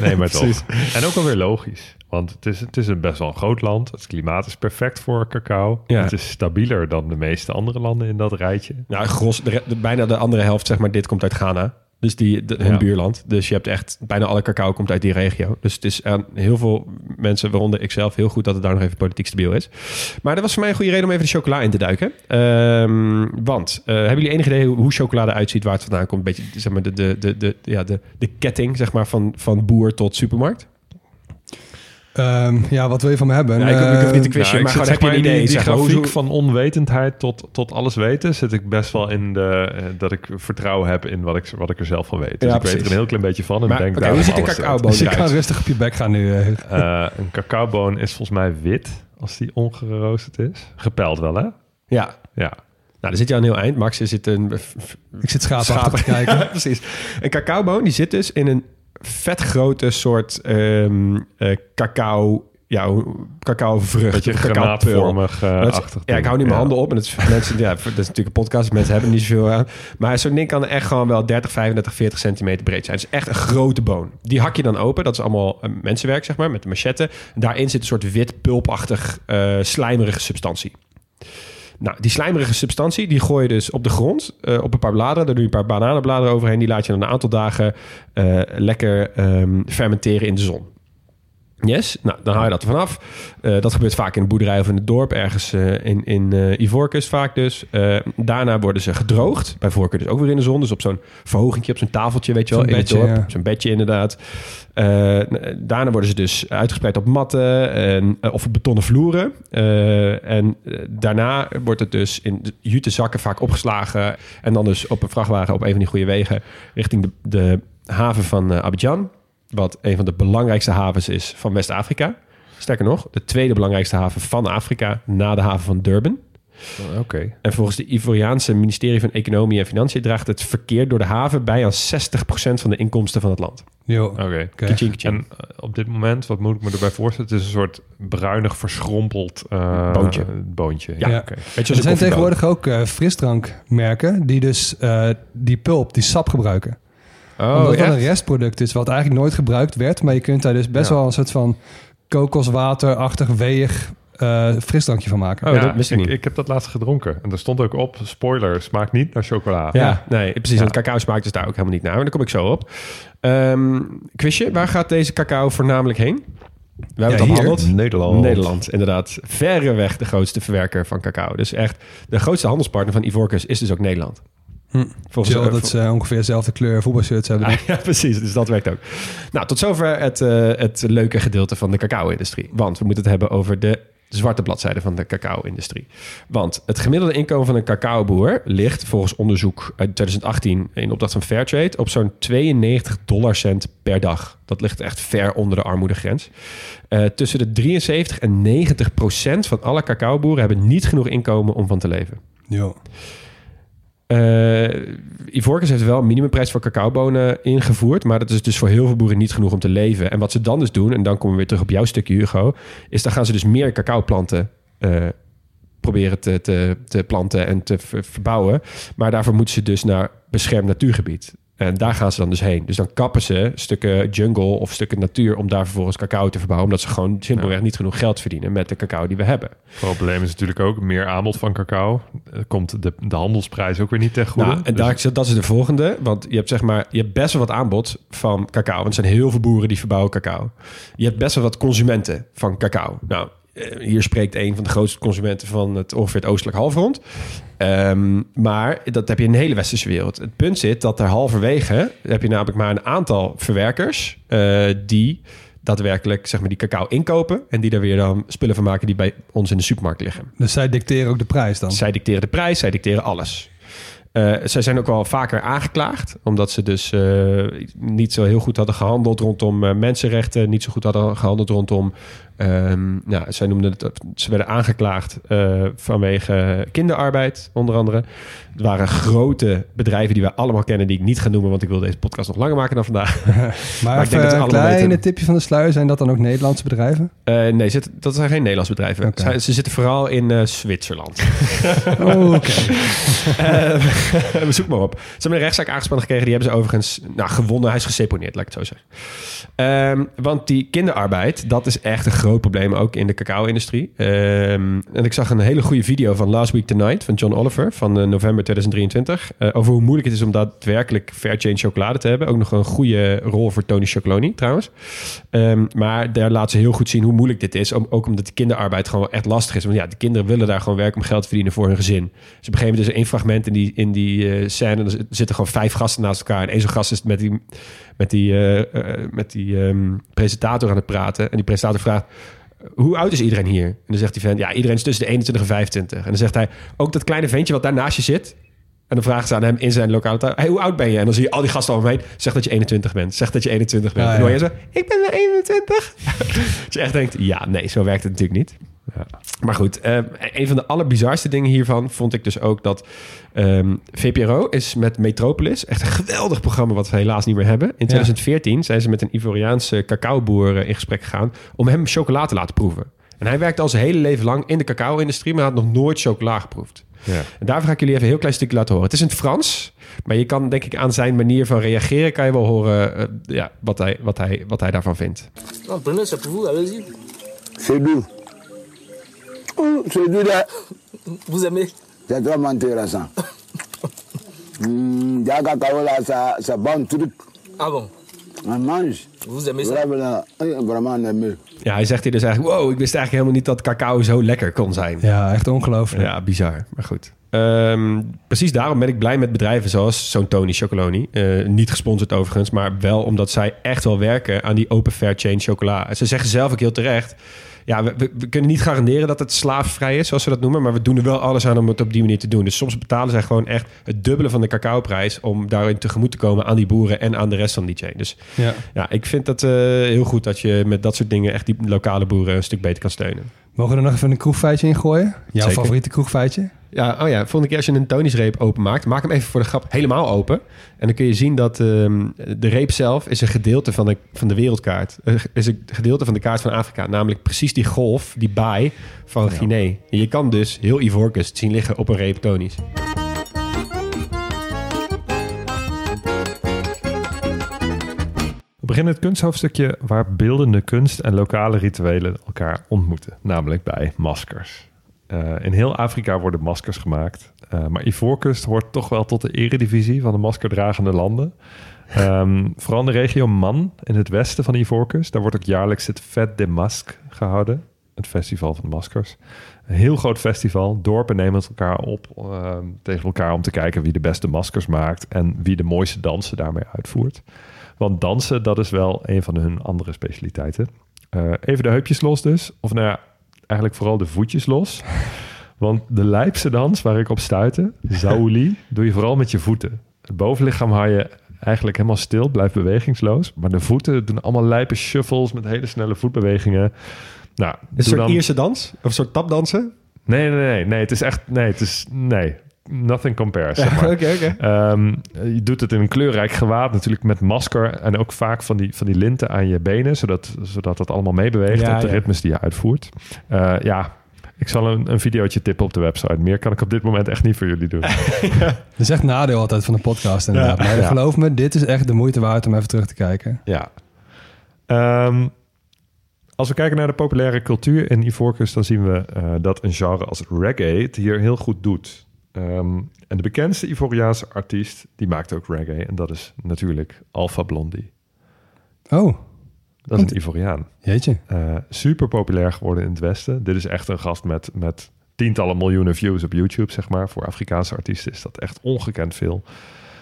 Nee, maar toch. Precies. En ook alweer logisch. Want het is, het is een best wel een groot land. Het klimaat is perfect voor cacao. Ja. Het is stabieler dan de meeste andere landen in dat rijtje. Nou, gros, de, de- bijna de andere helft, zeg maar, dit komt uit Ghana. Dus die, de, hun Ja. buurland. Dus je hebt echt, bijna alle cacao komt uit die regio. Dus het is aan heel veel mensen, waaronder ik zelf, heel goed dat het daar nog even politiek stabiel is. Maar dat was voor mij een goede reden om even de chocola in te duiken. Ehm, want, eh, hebben jullie enig idee hoe, hoe chocolade uitziet, waar het vandaan komt? Een beetje, zeg maar, de, de, de, de, ja, de, de ketting, zeg maar, van, van boer tot supermarkt? Ehm, ja, wat wil je van me hebben? Ja, ik, ik hoef niet te Eh, quizzen, Nou, maar gewoon zit, heb je een idee? Die, die zeg maar, hoe- grafiek van onwetendheid tot, tot alles weten... zit ik best wel in de... eh, dat ik vertrouwen heb in wat ik, wat ik er zelf van weet. Dus Ja, ik weet er een heel klein beetje van. En Maar, denk oké, daarom hoe ziet de cacaoboon Dus je kan rustig op je bek gaan nu. [laughs] Eh, een cacaoboon is volgens mij wit... als die ongeroosterd is. Gepeld wel, hè? Ja, Ja. nou, dan zit je aan een heel eind. Max, er zit een... ik zit schaapachtig te kijken. [laughs] Precies. Een cacaoboon die zit dus in een vet grote soort eh, cacao... Ja, cacaovrucht. Beetje granaatvormig is- achtig ja, ik hou nu mijn Ja. handen op. En het is, [laughs] mensen, ja, dat is natuurlijk een podcast. dus Mensen hebben niet zoveel aan. Maar zo'n ding kan echt gewoon wel 30, 35, 40 centimeter breed zijn. Het is echt een grote boon. Die hak je dan open. Dat is allemaal eh, mensenwerk, zeg maar, met de machette. En daarin zit een soort wit, pulpachtig, slijmerige substantie. Nou, die slijmerige substantie, die gooi je dus op de grond, eh, op een paar bladeren. Daar doe je een paar bananenbladeren overheen. Die laat je dan een aantal dagen eh, lekker ehm, fermenteren in de zon. Yes, nou, dan haal je dat er vanaf. Eh, dat gebeurt vaak in een boerderij of in het dorp, ergens eh, in, in Ivoorkust vaak dus. Daarna worden ze gedroogd, bij voorkeur dus ook weer in de zon. Dus op zo'n verhogingje, op zo'n tafeltje, weet je wel, in het dorp. ja. Zo'n bedje inderdaad. Daarna worden ze dus uitgespreid op matten en, of op betonnen vloeren. En daarna wordt het dus in de jute zakken vaak opgeslagen. En dan dus op een vrachtwagen op een van die goede wegen richting de, de haven van Abidjan. Wat een van de belangrijkste havens is van West-Afrika. Sterker nog, de tweede belangrijkste haven van Afrika na de haven van Durban. Oh, Oké. En volgens de Ivoriaanse ministerie van Economie en Financiën draagt het verkeer door de haven bij aan 60% van de inkomsten van het land. Yo. Oké. En eh, op dit moment, wat moet ik me erbij voorstellen? Het is een soort bruinig, verschrompeld eh, Boontje. boontje. Ja. Weet je, Er zijn tegenwoordig ook eh, frisdrankmerken die dus eh, die pulp, die sap gebruiken. Oh, Omdat dat echt? een restproduct is wat eigenlijk nooit gebruikt werd. Maar je kunt daar dus best Ja. wel een soort van kokoswaterachtig weeg eh frisdrankje van maken. Oh, dat wist ik niet. Ik heb dat laatst gedronken. En er stond ook op, spoiler, smaakt niet naar chocola. Ja, nee, precies. Ja. En cacao smaakt dus daar ook helemaal niet naar. Maar daar kom ik zo op. Ehm quizje, waar gaat deze cacao voornamelijk heen? We hebben Ja, het al. Nederland. Nederland, inderdaad. Verreweg de grootste verwerker van cacao. Dus echt, de grootste handelspartner van Ivorcus is dus ook Nederland. Hm. Volgens Chill dat ze ongeveer dezelfde kleur voetbalshirts hebben. Ah, [laughs] ja, precies. Dus dat werkt ook. Nou, tot zover het, eh, het leuke gedeelte van de cacao-industrie. Want we moeten het hebben over de zwarte bladzijde van de cacao-industrie. Want het gemiddelde inkomen van een cacaoboer ligt volgens onderzoek uit 2018 in opdracht van Fairtrade op zo'n 92 dollar cent per dag. Dat ligt echt ver onder de armoedegrens. Eh, tussen de 73 en 90 procent van alle cacaoboeren hebben niet genoeg inkomen om van te leven. Yo. Eh Ivorcus heeft wel een minimumprijs voor cacaobonen ingevoerd. Maar dat is dus voor heel veel boeren niet genoeg om te leven. En wat ze dan dus doen, en dan komen we weer terug op jouw stukje Hugo... is dan gaan ze dus meer cacaoplanten eh, proberen te, te, te planten en te ver- verbouwen. Maar daarvoor moeten ze dus naar beschermd natuurgebied. En daar gaan ze dan dus heen. Dus dan kappen ze stukken jungle of stukken natuur... om daar vervolgens cacao te verbouwen. Omdat ze gewoon simpelweg niet genoeg geld verdienen... met de cacao die we hebben. Het probleem is natuurlijk ook meer aanbod van cacao. Er komt de, de handelsprijs ook weer niet ten goede. Nou, en Dus- daar, dat is de volgende. Want je hebt zeg maar, je hebt best wel wat aanbod van cacao. Want er zijn heel veel boeren die verbouwen cacao. Je hebt best wel wat consumenten van cacao. Nou, eh, hier spreekt een van de grootste consumenten van het ongeveer het oostelijk halfrond. Ehm, maar dat heb je in de hele westerse wereld. Het punt zit dat er halverwege heb je namelijk maar een aantal verwerkers eh, die daadwerkelijk zeg maar die cacao inkopen en die daar weer dan spullen van maken die bij ons in de supermarkt liggen. Dus zij dicteren ook de prijs dan. Zij dicteren de prijs, zij dicteren alles. Eh, zij zijn ook wel vaker aangeklaagd, omdat ze dus eh, niet zo heel goed hadden gehandeld rondom eh, mensenrechten, niet zo goed hadden gehandeld rondom Ehm, nou, zij noemden het, ze werden aangeklaagd eh, vanwege kinderarbeid, onder andere. Het waren grote bedrijven die we allemaal kennen, die ik niet ga noemen, want ik wil deze podcast nog langer maken dan vandaag. Maar, [laughs] Maar ik denk dat ze een kleine weten. tipje van de sluier. Zijn dat dan ook Nederlandse bedrijven? Eh, nee, zit, dat zijn geen Nederlandse bedrijven. Zij- ze zitten vooral in eh, Zwitserland. [laughs] Oh, oké. [laughs] Zoek maar op. Ze hebben een rechtszaak aangespannen gekregen. Die hebben ze overigens nou, gewonnen. Hij is geseponeerd, laat ik het zo zeggen. Ehm, want die kinderarbeid, dat is echt een groot probleem ook in de cacao-industrie. Ehm, en ik zag een hele goede video van Last Week Tonight van John Oliver van eh, november 2023. eh, over hoe moeilijk het is om daadwerkelijk Fairchain chocolade te hebben. Ook nog een goede rol voor Tony Chocoloni trouwens. Ehm, maar daar laten ze heel goed zien hoe moeilijk dit is. Om, ook omdat die kinderarbeid gewoon echt lastig is. Want ja, de kinderen willen daar gewoon werken om geld te verdienen voor hun gezin. Dus op een gegeven moment is één fragment in die, in die eh, scène. Er zitten gewoon vijf gasten naast elkaar. En één zo'n gast is met die, met die, met die ehm, presentator aan het praten. En die presentator vraagt... Hoe oud is iedereen hier? En dan zegt die vent, ja, iedereen is tussen de 21 en 25. En dan zegt hij, ook dat kleine ventje wat daar naast je zit... En dan vragen ze aan hem in zijn lokale taal... Hey, hoe oud ben je? En dan zie je al die gasten om hem heen. Zeg dat je 21 bent. Zeg dat je 21 bent. Ja, En dan hoor je zo... Ik ben wel 21. [laughs] dat je echt denkt... Ja, nee, zo werkt het natuurlijk niet. Maar goed, eh, een van de allerbizarste dingen hiervan vond ik dus ook dat ehm, VPRO is met Metropolis, echt een geweldig programma wat we helaas niet meer hebben. In 2014 zijn ze met een Ivoriaanse cacaoboer eh, in gesprek gegaan om hem chocola te laten proeven. En hij werkte al zijn hele leven lang in de cacao-industrie, maar had nog nooit chocola geproefd. Ja. En daarvoor ga ik jullie even een heel klein stukje laten horen. Het is in het Frans, maar je kan denk ik aan zijn manier van reageren... kan je wel horen eh, ja, wat, hij, wat, hij, wat hij daarvan vindt. Non, prenez, c'est pour vous, allez-y. C'est doux. Oh, doux là. Vous aimez C'est vraiment intéressant. Hum, la cacao là, ça, ça bon truc. Ah bon On mange. Vous aimez ça Vraiment, vraiment aimé. Ja, hij zegt hier dus eigenlijk... wow, ik wist eigenlijk helemaal niet dat cacao zo lekker kon zijn. Ja, echt ongelooflijk. Ja, bizar. Maar goed. Ehm, precies daarom ben ik blij met bedrijven zoals zo'n Tony Chocoloni. Eh, niet gesponsord overigens, maar wel omdat zij echt wel werken aan die open fair chain chocola. En Ze zeggen zelf ook heel terecht... Ja, we, we, we kunnen niet garanderen dat het slaafvrij is, zoals ze dat noemen. Maar we doen er wel alles aan om het op die manier te doen. Dus soms betalen zij gewoon echt het dubbele van de cacaoprijs... om daarin tegemoet te komen aan die boeren en aan de rest van die chain. Dus Ja. ja, ik vind dat eh, heel goed dat je met dat soort dingen... echt die lokale boeren een stuk beter kan steunen. Mogen we er nog even een kroegfeitje in gooien? Jouw Zeker. favoriete kroegfeitje? Ja, oh ja, volgende keer als je een Tony's reep openmaakt, maak hem even voor de grap helemaal open. En dan kun je zien dat ehm, de reep zelf is een gedeelte van de, van de wereldkaart. Eh, is een gedeelte van de kaart van Afrika. Namelijk precies die golf, die baai van Guinea. En je kan dus heel Ivoorkust zien liggen op een reep Tony's. We beginnen het kunsthoofdstukje waar beeldende kunst en lokale rituelen elkaar ontmoeten, namelijk bij maskers. Eh, in heel Afrika worden maskers gemaakt, eh, maar Ivoorkust hoort toch wel tot de eredivisie van de maskerdragende landen. Ehm, vooral in de regio Man in het westen van Ivoorkust, daar wordt ook jaarlijks het Fête des Masques gehouden, het festival van de maskers. Een heel groot festival, dorpen nemen elkaar op ehm, tegen elkaar om te kijken wie de beste maskers maakt en wie de mooiste dansen daarmee uitvoert. Want dansen, dat is wel een van hun andere specialiteiten. Eh, even de heupjes los dus. Of nou ja, eigenlijk vooral de voetjes los. [laughs] Want de lijpse dans waar ik op stuitte, Zaouli, [laughs] doe je vooral met je voeten. Het bovenlichaam hou je eigenlijk helemaal stil, blijft bewegingsloos. Maar de voeten doen allemaal lijpe shuffles met hele snelle voetbewegingen. Nou, Een soort dan- Ierse dans? Of een soort tapdansen? Nee, nee, nee, nee. Het is echt... Nee, het is... Nee. Nothing compares, zeg maar. [laughs] Ehm, je doet het in een kleurrijk gewaad, natuurlijk met masker. En ook vaak van die, van die linten aan je benen, zodat, zodat dat allemaal meebeweegt Ja, op de ja. ritmes die je uitvoert. Eh, ja, ik zal een, een videootje tippen op de website. Meer kan ik op dit moment echt niet voor jullie doen. [laughs] Dat is echt nadeel altijd van de podcast inderdaad. Ja. maar Ja. geloof me, dit is echt de moeite waard om even terug te kijken. ja. Ehm, als we kijken naar de populaire cultuur in Ivoorkust, dan zien we eh, dat een genre als reggae het hier heel goed doet. Ehm, en de bekendste Ivoriaanse artiest, die maakt ook reggae. En dat is natuurlijk Alpha Blondie. Oh, Dat is een Ivoriaan. jeetje. Eh, super populair geworden in het Westen. Dit is echt een gast met, met tientallen miljoenen views op YouTube, zeg maar. Voor Afrikaanse artiesten is dat echt ongekend veel.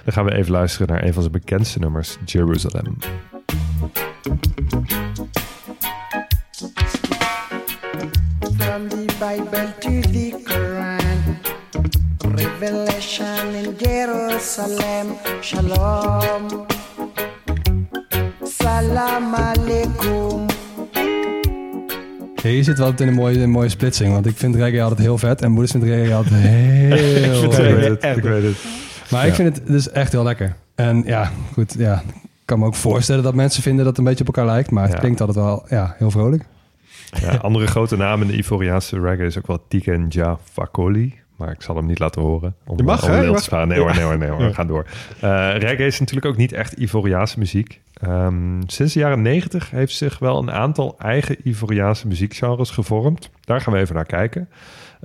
Dan gaan we even luisteren naar een van zijn bekendste nummers, Jerusalem. From the Bible to the Quran, Revelation in Jerusalem, Shalom, Salam Alaikum. Hier zit wel altijd in een mooie, een mooie splitsing. Want ik vind reggae altijd heel vet. En Boedis vindt reggae altijd heel [laughs] Ik vet. weet het, ik weet het. Maar ik vind het dus echt heel lekker. En ja, goed. Ja, ik kan me ook voorstellen dat mensen vinden dat het een beetje op elkaar lijkt. Maar het Ja. klinkt altijd wel ja, heel vrolijk. Ja, andere grote namen in de Ivoriaanse reggae is ook wel Tiken Jah Fakoly. Maar ik zal hem niet laten horen. Om, Je mag, om hè? Je. Nee hoor, nee hoor, nee hoor. Ja. We gaan door. Eh, reggae is natuurlijk ook niet echt Ivoriaanse muziek. Ehm, sinds de jaren 90 heeft zich wel een aantal eigen Ivoriaanse muziekgenres gevormd. Daar gaan we even naar kijken.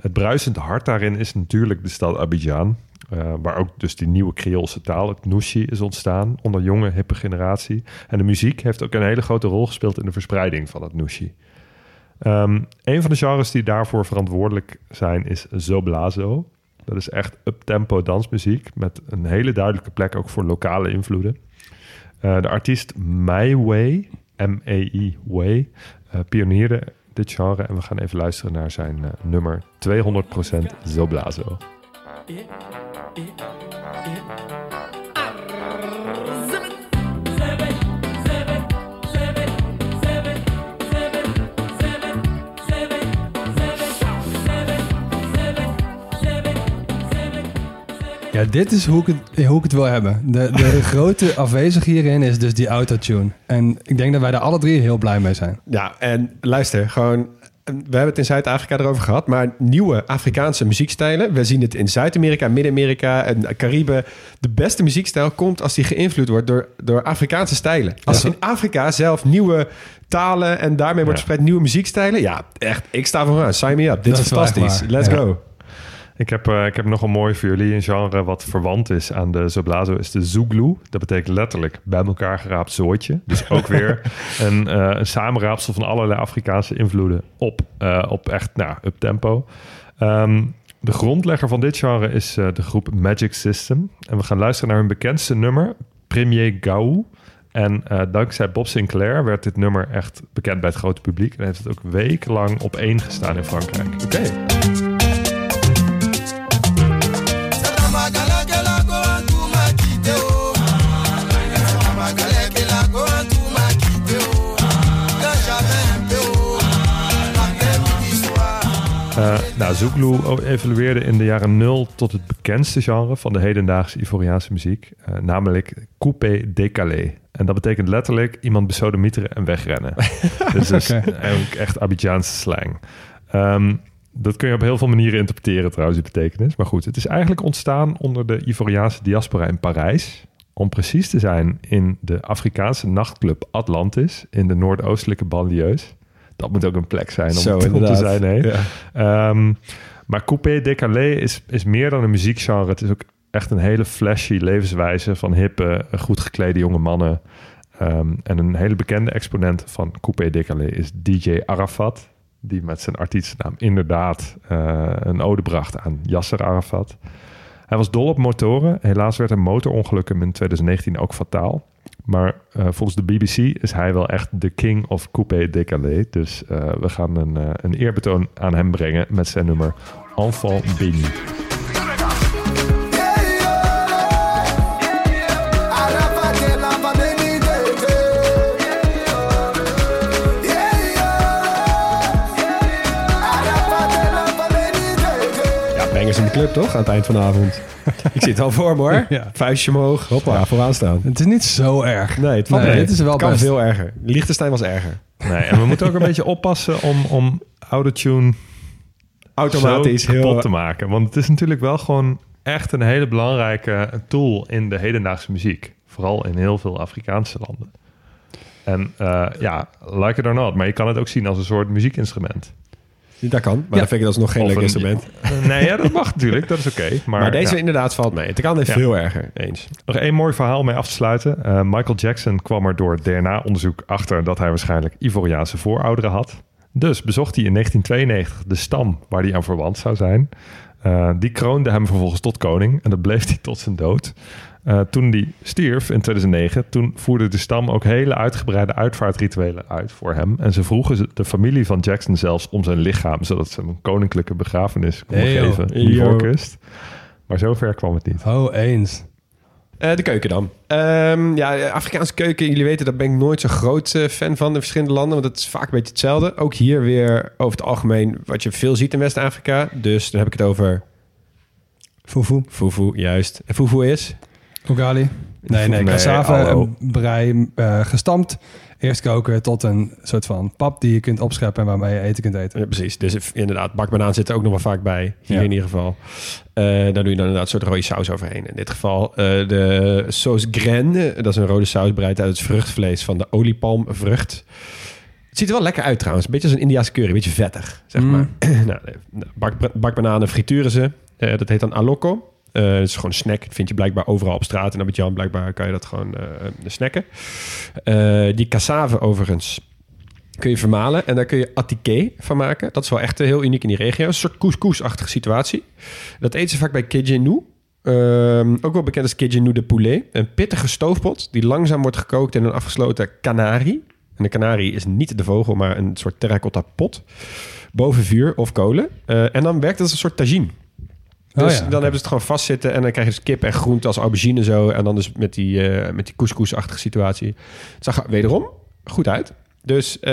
Het bruisend hart daarin is natuurlijk de stad Abidjan. eh, waar ook dus die nieuwe Creoolse taal, het Nushi, is ontstaan. Onder jonge, hippe generatie. En de muziek heeft ook een hele grote rol gespeeld in de verspreiding van het Nushi. Ehm, een van de genres die daarvoor verantwoordelijk zijn is Zoblazo. Dat is echt up-tempo dansmuziek met een hele duidelijke plek ook voor lokale invloeden. Eh, de artiest My Way, M-E-I Way, eh pionierde dit genre en we gaan even luisteren naar zijn eh, nummer 200% Zoblazo. Ja, dit is hoe ik het, hoe ik het wil hebben. De, de [laughs] grote afwezig hierin is dus die autotune. En ik denk dat wij daar alle drie heel blij mee zijn. Ja, en luister, gewoon... We hebben het in Zuid-Afrika erover gehad, maar nieuwe Afrikaanse muziekstijlen. We zien het in Zuid-Amerika, Midden-Amerika en Cariben. De beste muziekstijl komt als die geïnvloed wordt door, door Afrikaanse stijlen. Als in Afrika zelf nieuwe talen en daarmee wordt Ja. verspreid nieuwe muziekstijlen. Ja, echt, ik sta vooraan. Sign me up. Dit is fantastisch. Let's Ja. go. Ik heb, eh, ik heb nog een mooi voor jullie. Een genre wat verwant is aan de Zoblazo is de Zouglou. Dat betekent letterlijk bij elkaar geraapt zooitje. Dus ook weer [laughs] een, eh, een samenraapsel van allerlei Afrikaanse invloeden op, eh, op echt nou, up tempo. Ehm, de grondlegger van dit genre is de groep Magic System. En we gaan luisteren naar hun bekendste nummer, Premier Gau. En dankzij Bob Sinclair werd dit nummer echt bekend bij het grote publiek. En heeft het ook wekenlang op één gestaan in Frankrijk. Oké. Eh, nou, Zouglou evolueerde in de jaren nul tot het bekendste genre van de hedendaagse Ivoriaanse muziek, eh, namelijk coupé décalé. En dat betekent letterlijk iemand besodemieteren en wegrennen. [laughs] dus dat is eigenlijk echt Abidjaanse slang. Ehm, dat kun je op heel veel manieren interpreteren trouwens, die betekenis. Maar goed, het is eigenlijk ontstaan onder de Ivoriaanse diaspora in Parijs. Om precies te zijn in de Afrikaanse nachtclub Atlantis in de noordoostelijke banlieues. Dat moet ook een plek zijn om, Zo, om te zijn. hè? Ja. Ehm, maar coupé décalé is, is meer dan een muziekgenre. Het is ook echt een hele flashy levenswijze van hippe, goed geklede jonge mannen. Ehm, en een hele bekende exponent van coupé décalé is DJ Arafat. Die met zijn artiestennaam inderdaad eh, een ode bracht aan Yasser Arafat. Hij was dol op motoren. Helaas werd een motorongeluk hem in 2019 ook fataal. Maar eh, volgens de BBC is hij wel echt de king of coupé décalé. Dus eh, we gaan een, eh, een eerbetoon aan hem brengen met zijn nummer Enfant Béni. Bangers in de club toch? Aan het eind van de avond. [laughs] ik zit al voor me hoor. Ja. Vuistje omhoog. Hoppa, ja, vooraan staan. Het is niet zo erg. Nee, het Nee, dit is wel kan best. veel erger. Liechtenstein was erger. Nee, en we moeten ook een beetje oppassen om, om autotune Automatisch heel... kapot te maken. Want het is natuurlijk wel gewoon echt een hele belangrijke tool in de hedendaagse muziek. Vooral in heel veel Afrikaanse landen. En eh, ja, like it or not. Maar je kan het ook zien als een soort muziekinstrument. Dat kan, maar Ja. dan vind ik dat alsnog geen Of leuk een- instrument. [laughs] Nee, ja, dat mag natuurlijk. Dat is oké. [laughs] maar Maar, deze ja. inderdaad valt mee. Het kan even Ja. veel erger. Eens. Nog één mooi verhaal mee af te sluiten. Eh, Michael Jackson kwam er door DNA-onderzoek achter dat hij waarschijnlijk Ivoriaanse voorouderen had. Dus bezocht hij in 1992 de stam waar hij aan verwant zou zijn. Eh, die kroonde hem vervolgens tot koning en dat bleef hij tot zijn dood. Eh, toen die stierf in 2009, toen voerde de stam ook hele uitgebreide uitvaartrituelen uit voor hem. En ze vroegen de familie van Jackson zelfs om zijn lichaam, zodat ze hem een koninklijke begrafenis konden Hey, geven in Yo. Ivoorkust. Maar zover kwam het niet. Oh, eens. Eh, de keuken dan. Ehm, ja, Afrikaanse keuken, jullie weten, daar ben ik nooit zo groot eh, fan van in verschillende landen. Want het is vaak een beetje hetzelfde. Ook hier weer over het algemeen wat je veel ziet in West-Afrika. Dus dan heb ik het over Fufu. fufu, juist. En fufu is? Ugali. Nee, nee, en brei, eh, gestampt. Eerst koken tot een soort van pap die je kunt opscheppen en waarmee je eten kunt eten. Ja, precies. Dus inderdaad, bakbanaan zit er ook nog wel vaak bij. Hier Ja. in ieder geval. Eh, daar doe je dan inderdaad een soort rode saus overheen. In dit geval eh, de sauce graine. Dat is een rode saus bereid uit het vruchtvlees van de oliepalmvrucht. Het ziet er wel lekker uit trouwens. Een beetje als een Indiaanse curry. Een beetje vettig, zeg Mm. maar. [clears throat] nou, eh, bak, bakbananen frituren ze. Eh, dat heet dan aloko. Eh het is gewoon een snack. Dat vind je blijkbaar overal op straat. In Abidjan blijkbaar kan je dat gewoon eh, snacken. Eh, die cassave overigens kun je vermalen. En daar kun je attiqué van maken. Dat is wel echt heel uniek in die regio. Een soort couscous-achtige situatie. Dat eten ze vaak bij kejenou. Ehm, ook wel bekend als kejenou de poulet. Een pittige stoofpot die langzaam wordt gekookt in een afgesloten canari. En de canari is niet de vogel, maar een soort terracotta pot. Boven vuur of kolen. En dan werkt het als een soort tagine. Oh Dus ja, dan hebben ze het gewoon vastzitten en dan krijg je dus kip en groente als aubergine zo. En dan dus met die, eh, met die couscous-achtige situatie. Het zag er wederom goed uit. Dus eh,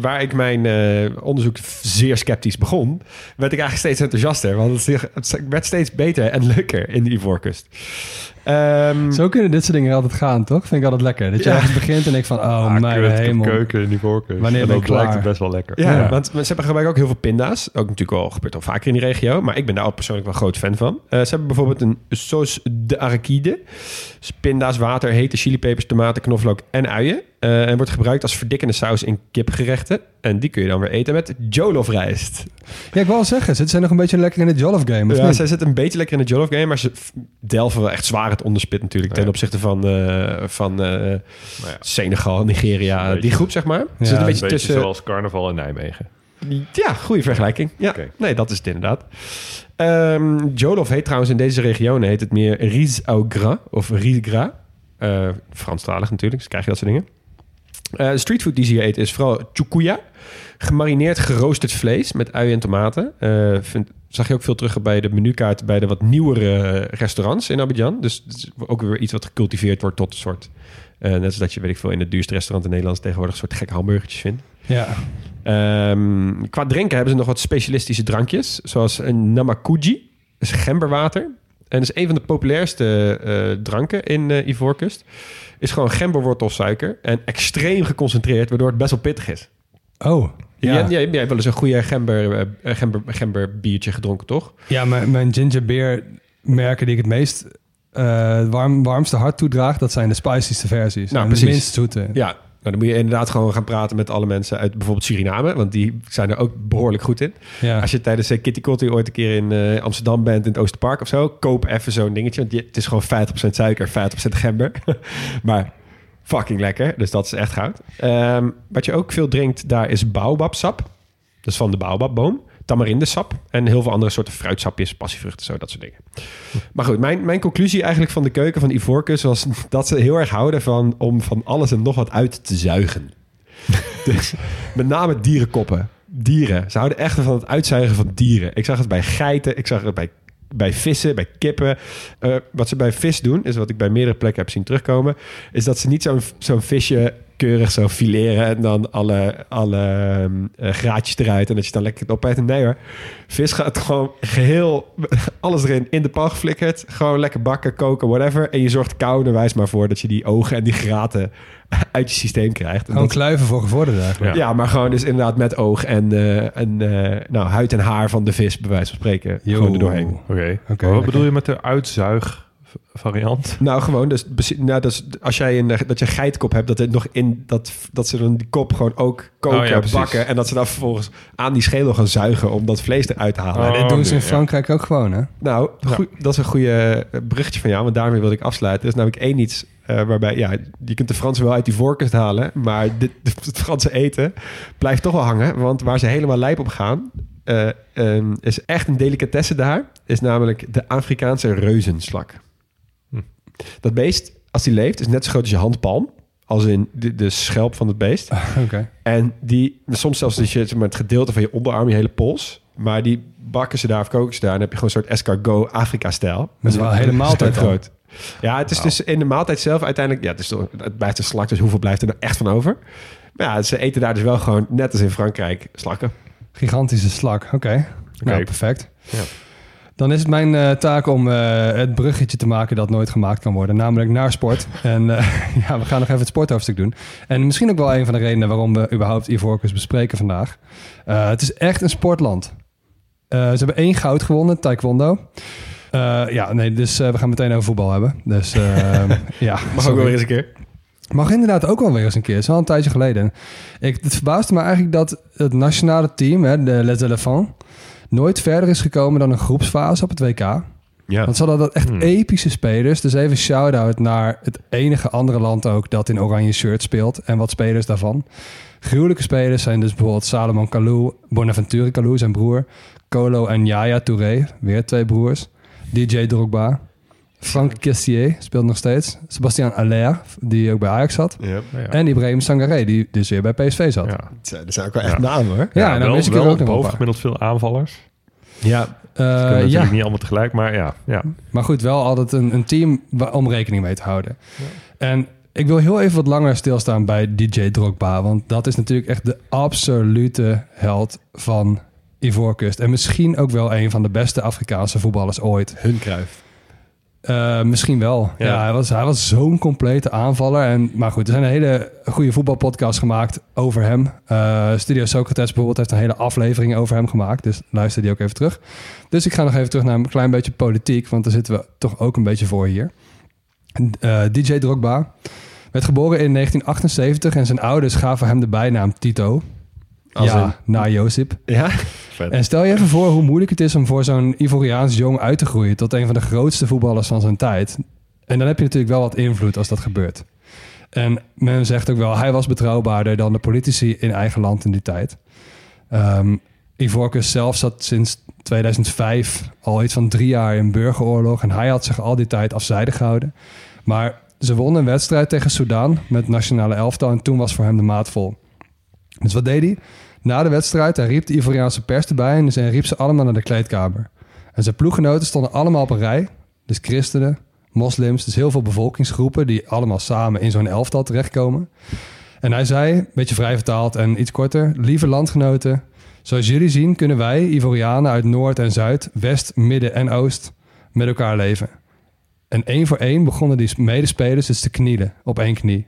waar ik mijn eh, onderzoek zeer sceptisch begon, werd ik eigenlijk steeds enthousiaster. Want het, werd steeds beter en leuker in de Ivoorkust. Ehm, Zo kunnen dit soort dingen altijd gaan, toch? Vind ik altijd lekker. Dat je Ja. ergens begint en ik van, oh Ah, mijn kut, ik heb hemel. keuken in die voorkeur. Wanneer en ben dan ik lijkt klaar? het best wel lekker. Ja, Ja. want ze hebben gebruiken ook heel veel pinda's. Ook natuurlijk wel, gebeurt al vaker in die regio. Maar ik ben daar ook persoonlijk wel groot fan van. Eh, ze hebben bijvoorbeeld een sauce de arachide. Dus pinda's, water, hete chilipepers, tomaten, knoflook en uien. Eh, en wordt gebruikt als verdikkende saus in kipgerechten. En die kun je dan weer eten met jollof rijst. Ja, ik wil wel zeggen, ze zijn nog een beetje lekker in de Jollof game, of Ja, niet? zij zitten een beetje lekker in de jollof game. Maar ze delven wel echt zwaar het onderspit natuurlijk. Ten Ja. opzichte van, eh, van eh, Senegal, Nigeria. Beetje- die groep zeg maar. Ze Ja, zitten een Een beetje tussen... zoals carnaval in Nijmegen. Ja, goede vergelijking. Ja, Oké. nee, dat is het inderdaad. Ehm Jollof heet trouwens in deze regionen heet het meer riz au gras of riz gras. Eh Franstalig natuurlijk, dus krijg je dat soort dingen. Eh, streetfood die ze hier eten is vooral chukuya. Gemarineerd geroosterd vlees met uien en tomaten. Eh, vind, zag je ook veel terug bij de menukaart bij de wat nieuwere restaurants in Abidjan. Dus het is ook weer iets wat gecultiveerd wordt tot een soort... eh, net als dat je, weet ik veel, in het duurste restaurant in Nederland tegenwoordig een soort gekke hamburgertjes vindt. Ja. Ehm, qua drinken hebben ze nog wat specialistische drankjes, zoals een namakuji, dat is gemberwater. En dat is een van de populairste eh, dranken in eh Ivoorkust. Is gewoon gemberwortelsuiker en extreem geconcentreerd, waardoor het best wel pittig is. Oh, Jij, ja. jij, jij hebt wel eens een goede gember, eh, gember, gember biertje gedronken, toch? Ja, mijn, mijn ginger beer merken die ik het meest warm, warmste hart toedraag, dat zijn de spicyste versies. Nou, en precies. de minst zoete. Ja, nou, dan moet je inderdaad gewoon gaan praten met alle mensen uit bijvoorbeeld Suriname, want die zijn er ook behoorlijk goed in. Ja. Als je tijdens uh, Kitty Kotti ooit een keer in eh, Amsterdam bent, in het Oosterpark of zo, koop even zo'n dingetje. Want je- het is gewoon 50% suiker, 50% gember. [laughs] maar fucking lekker, dus dat is echt goud. Ehm, wat je ook veel drinkt daar is baobabsap. Dat is van de baobabboom. Tamarindesap en heel veel andere soorten fruitsapjes, passievruchten, zo, dat soort dingen. Maar goed, mijn, mijn conclusie eigenlijk van de keuken van Ivoorkust was [laughs] dat ze heel erg houden van om van alles en nog wat uit te zuigen. [laughs] dus met name dierenkoppen. Dieren. Ze houden echt van het uitzuigen van dieren. Ik zag het bij geiten, ik zag het bij, bij vissen, bij kippen. Eh, wat ze bij vis doen, is wat ik bij meerdere plekken heb zien terugkomen, is dat ze niet zo'n zo'n visje keurig zo fileren en dan alle, alle eh, graatjes eruit en dat je dan lekker kunt opeten. Nee hoor, vis gaat gewoon geheel [laughs] alles erin in de pan geflikkerd. Gewoon lekker bakken, koken, whatever. En je zorgt kouderwijs maar voor dat je die ogen en die graten [laughs] uit je systeem krijgt. En Gewoon dat- kluiven voor gevorderd eigenlijk. ja. maar gewoon dus inderdaad met oog en, eh, en eh, nou, huid en haar van de vis, bij wijze van spreken, Yo. gewoon er doorheen. Oké. Oké, wat bedoel je met de uitzuig variant? Nou, gewoon, dus, nou, dus als jij een, dat je geitkop hebt, dat het nog in dat, dat ze dan die kop gewoon ook koken, Oh ja, bakken en dat ze dan vervolgens aan die schedel gaan zuigen om dat vlees eruit te halen. Oh, Maar dit doen ze in ja. Frankrijk ook gewoon, hè? Nou, goed, dat is een goede eh, bruggetje van jou, want daarmee wil ik afsluiten. Er is namelijk één iets eh, waarbij, ja, je kunt de Fransen wel uit die voorkust halen, maar dit, [laughs] het Franse eten blijft toch wel hangen, want waar ze helemaal lijp op gaan, eh, ehm, is echt een delicatesse daar, is namelijk de Afrikaanse reuzenslak. Dat beest, als die leeft, is net zo groot als je handpalm, als in de, de schelp van het beest. [laughs] Oké. En die, soms zelfs dus je, maar, het gedeelte van je onderarm, je hele pols. Maar die bakken ze daar of koken ze daar. En dan heb je gewoon een soort escargot Afrika-stijl. Dat is wel een hele [laughs] maaltijd dan. groot. Ja, het is dus in de maaltijd zelf uiteindelijk... Ja, het, is het blijft een slak, dus hoeveel blijft er nou echt van over? Maar ja, ze eten daar dus wel gewoon, net als in Frankrijk, slakken. Gigantische slak. Oké. Nou, perfect. Ja. Dan is het mijn eh, taak om eh, het bruggetje te maken dat nooit gemaakt kan worden. Namelijk naar sport. [laughs] en eh, [laughs] ja, we gaan nog even het sporthoofdstuk doen. En misschien ook wel een van de redenen waarom we überhaupt Ivoorkust bespreken vandaag. Het is echt een sportland. Ze hebben één goud gewonnen, taekwondo. Ja, nee, dus we gaan meteen over voetbal hebben. Dus [laughs] ja, Mag ook wel weer eens een keer. Mag inderdaad ook wel weer eens een keer. Het is al een tijdje geleden. Ik, het verbaasde me eigenlijk dat het nationale team, hè, de Les Elephants, nooit verder is gekomen dan een groepsfase op het WK. Ja. Want ze hadden dat echt Hmm. epische spelers. Dus even shout-out naar het enige andere land ook dat in oranje shirt speelt. En wat spelers daarvan. Gruwelijke spelers zijn dus bijvoorbeeld Salomon Kalou, Bonaventure Kalou, zijn broer. Colo en Yaya Touré, weer twee broers. DJ Drogba. Frank Kessier speelt nog steeds. Sebastian Aller, die ook bij Ajax zat. Ja. Ja. En Ibrahim Sangaré, die dus weer bij PSV zat. Ja, Ja. Het zijn- ook wel echt Ja. namen hoor. en dan wel, wel ook bovengemiddeld veel aanvallers. Ja, Eh, Kunnen ja, natuurlijk niet allemaal tegelijk, maar ja. ja. maar goed, wel altijd een, een team om rekening mee te houden. En ik wil heel even wat langer stilstaan bij DJ Drogba. Want dat is natuurlijk echt de absolute held van Ivoorkust. En misschien ook wel een van de beste Afrikaanse voetballers ooit. hun kruif. Eh, misschien wel. Ja. Ja. hij was, hij was zo'n complete aanvaller. En, maar goed, er zijn een hele goede voetbalpodcasts gemaakt over hem. Eh, Studio Socrates bijvoorbeeld heeft een hele aflevering over hem gemaakt. Dus luister die ook even terug. Dus ik ga nog even terug naar een klein beetje politiek. Want daar zitten we toch ook een beetje voor hier. Eh, DJ Drogba werd geboren in 1978 en zijn ouders gaven hem de bijnaam Tito. Als ja, in- na Jozip. Ja? En stel je even voor hoe moeilijk het is om voor zo'n Ivoriaans jong uit te groeien tot een van de grootste voetballers van zijn tijd. En dan heb je natuurlijk wel wat invloed als dat gebeurt. En men zegt ook wel, hij was betrouwbaarder dan de politici in eigen land in die tijd. Ehm Ivorcus zelf zat sinds 2005 al iets van drie jaar in burgeroorlog. En hij had zich al die tijd afzijdig gehouden. Maar ze wonnen een wedstrijd tegen Sudan met nationale elftal. En toen was voor hem de maat vol. Dus wat deed hij? Na de wedstrijd, hij riep de Ivoriaanse pers erbij en hij riep ze allemaal naar de kleedkamer. En zijn ploeggenoten stonden allemaal op een rij. Dus christenen, moslims, dus heel veel bevolkingsgroepen die allemaal samen in zo'n elftal terechtkomen. En hij zei, een beetje vrij vertaald en iets korter, lieve landgenoten, zoals jullie zien kunnen wij, Ivorianen uit Noord en Zuid, West, Midden en Oost, met elkaar leven. En één voor één begonnen die medespelers dus te knielen op één knie.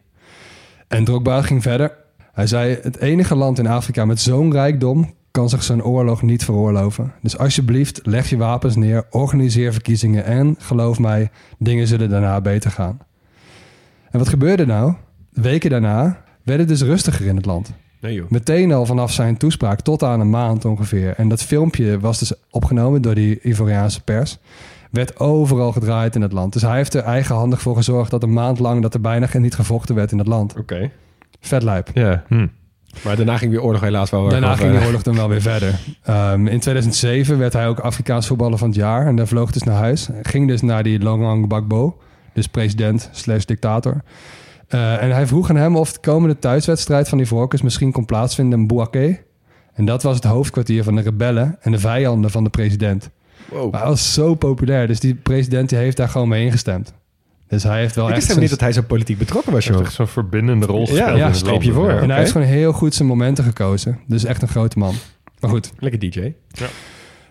En Drogba ging verder. Hij zei: Het enige land in Afrika met zo'n rijkdom kan zich zo'n oorlog niet veroorloven. Dus alsjeblieft, leg je wapens neer, organiseer verkiezingen en geloof mij, dingen zullen daarna beter gaan. En wat gebeurde nou? Weken daarna werd het dus rustiger in het land. Nee. Meteen al vanaf zijn toespraak tot aan een maand ongeveer. En dat filmpje was dus opgenomen door die Ivoriaanse pers. Werd overal gedraaid in het land. Dus hij heeft er eigenhandig voor gezorgd dat een maand lang dat er bijna geen- niet gevochten werd in het land. Oké. Vet lijp. Ja. Hm. Maar daarna ging weer oorlog helaas wel. Daarna wel, ging de eh, oorlog dan wel weer verder. Ehm, in 2007 werd hij ook Afrikaans voetballer van het jaar. En daar vloog dus naar huis. Ging dus naar die Laurent Gbagbo. Dus president slash dictator. Eh, en hij vroeg aan hem of de komende thuiswedstrijd van die Ivoorkust misschien kon plaatsvinden in Bouaké. En dat was het hoofdkwartier van de rebellen en de vijanden van de president. Wow. Maar hij was zo populair. Dus die president die heeft daar gewoon mee ingestemd. Dus hij heeft wel Ik echt... wist helemaal niet dat hij zo politiek betrokken was, Hij heeft joh. echt zo'n verbindende rol Ja, gespeeld ja, in het streepje land. voor. Ja. En hij heeft gewoon heel goed zijn momenten gekozen. Dus echt een grote man. Maar goed, Lekker DJ.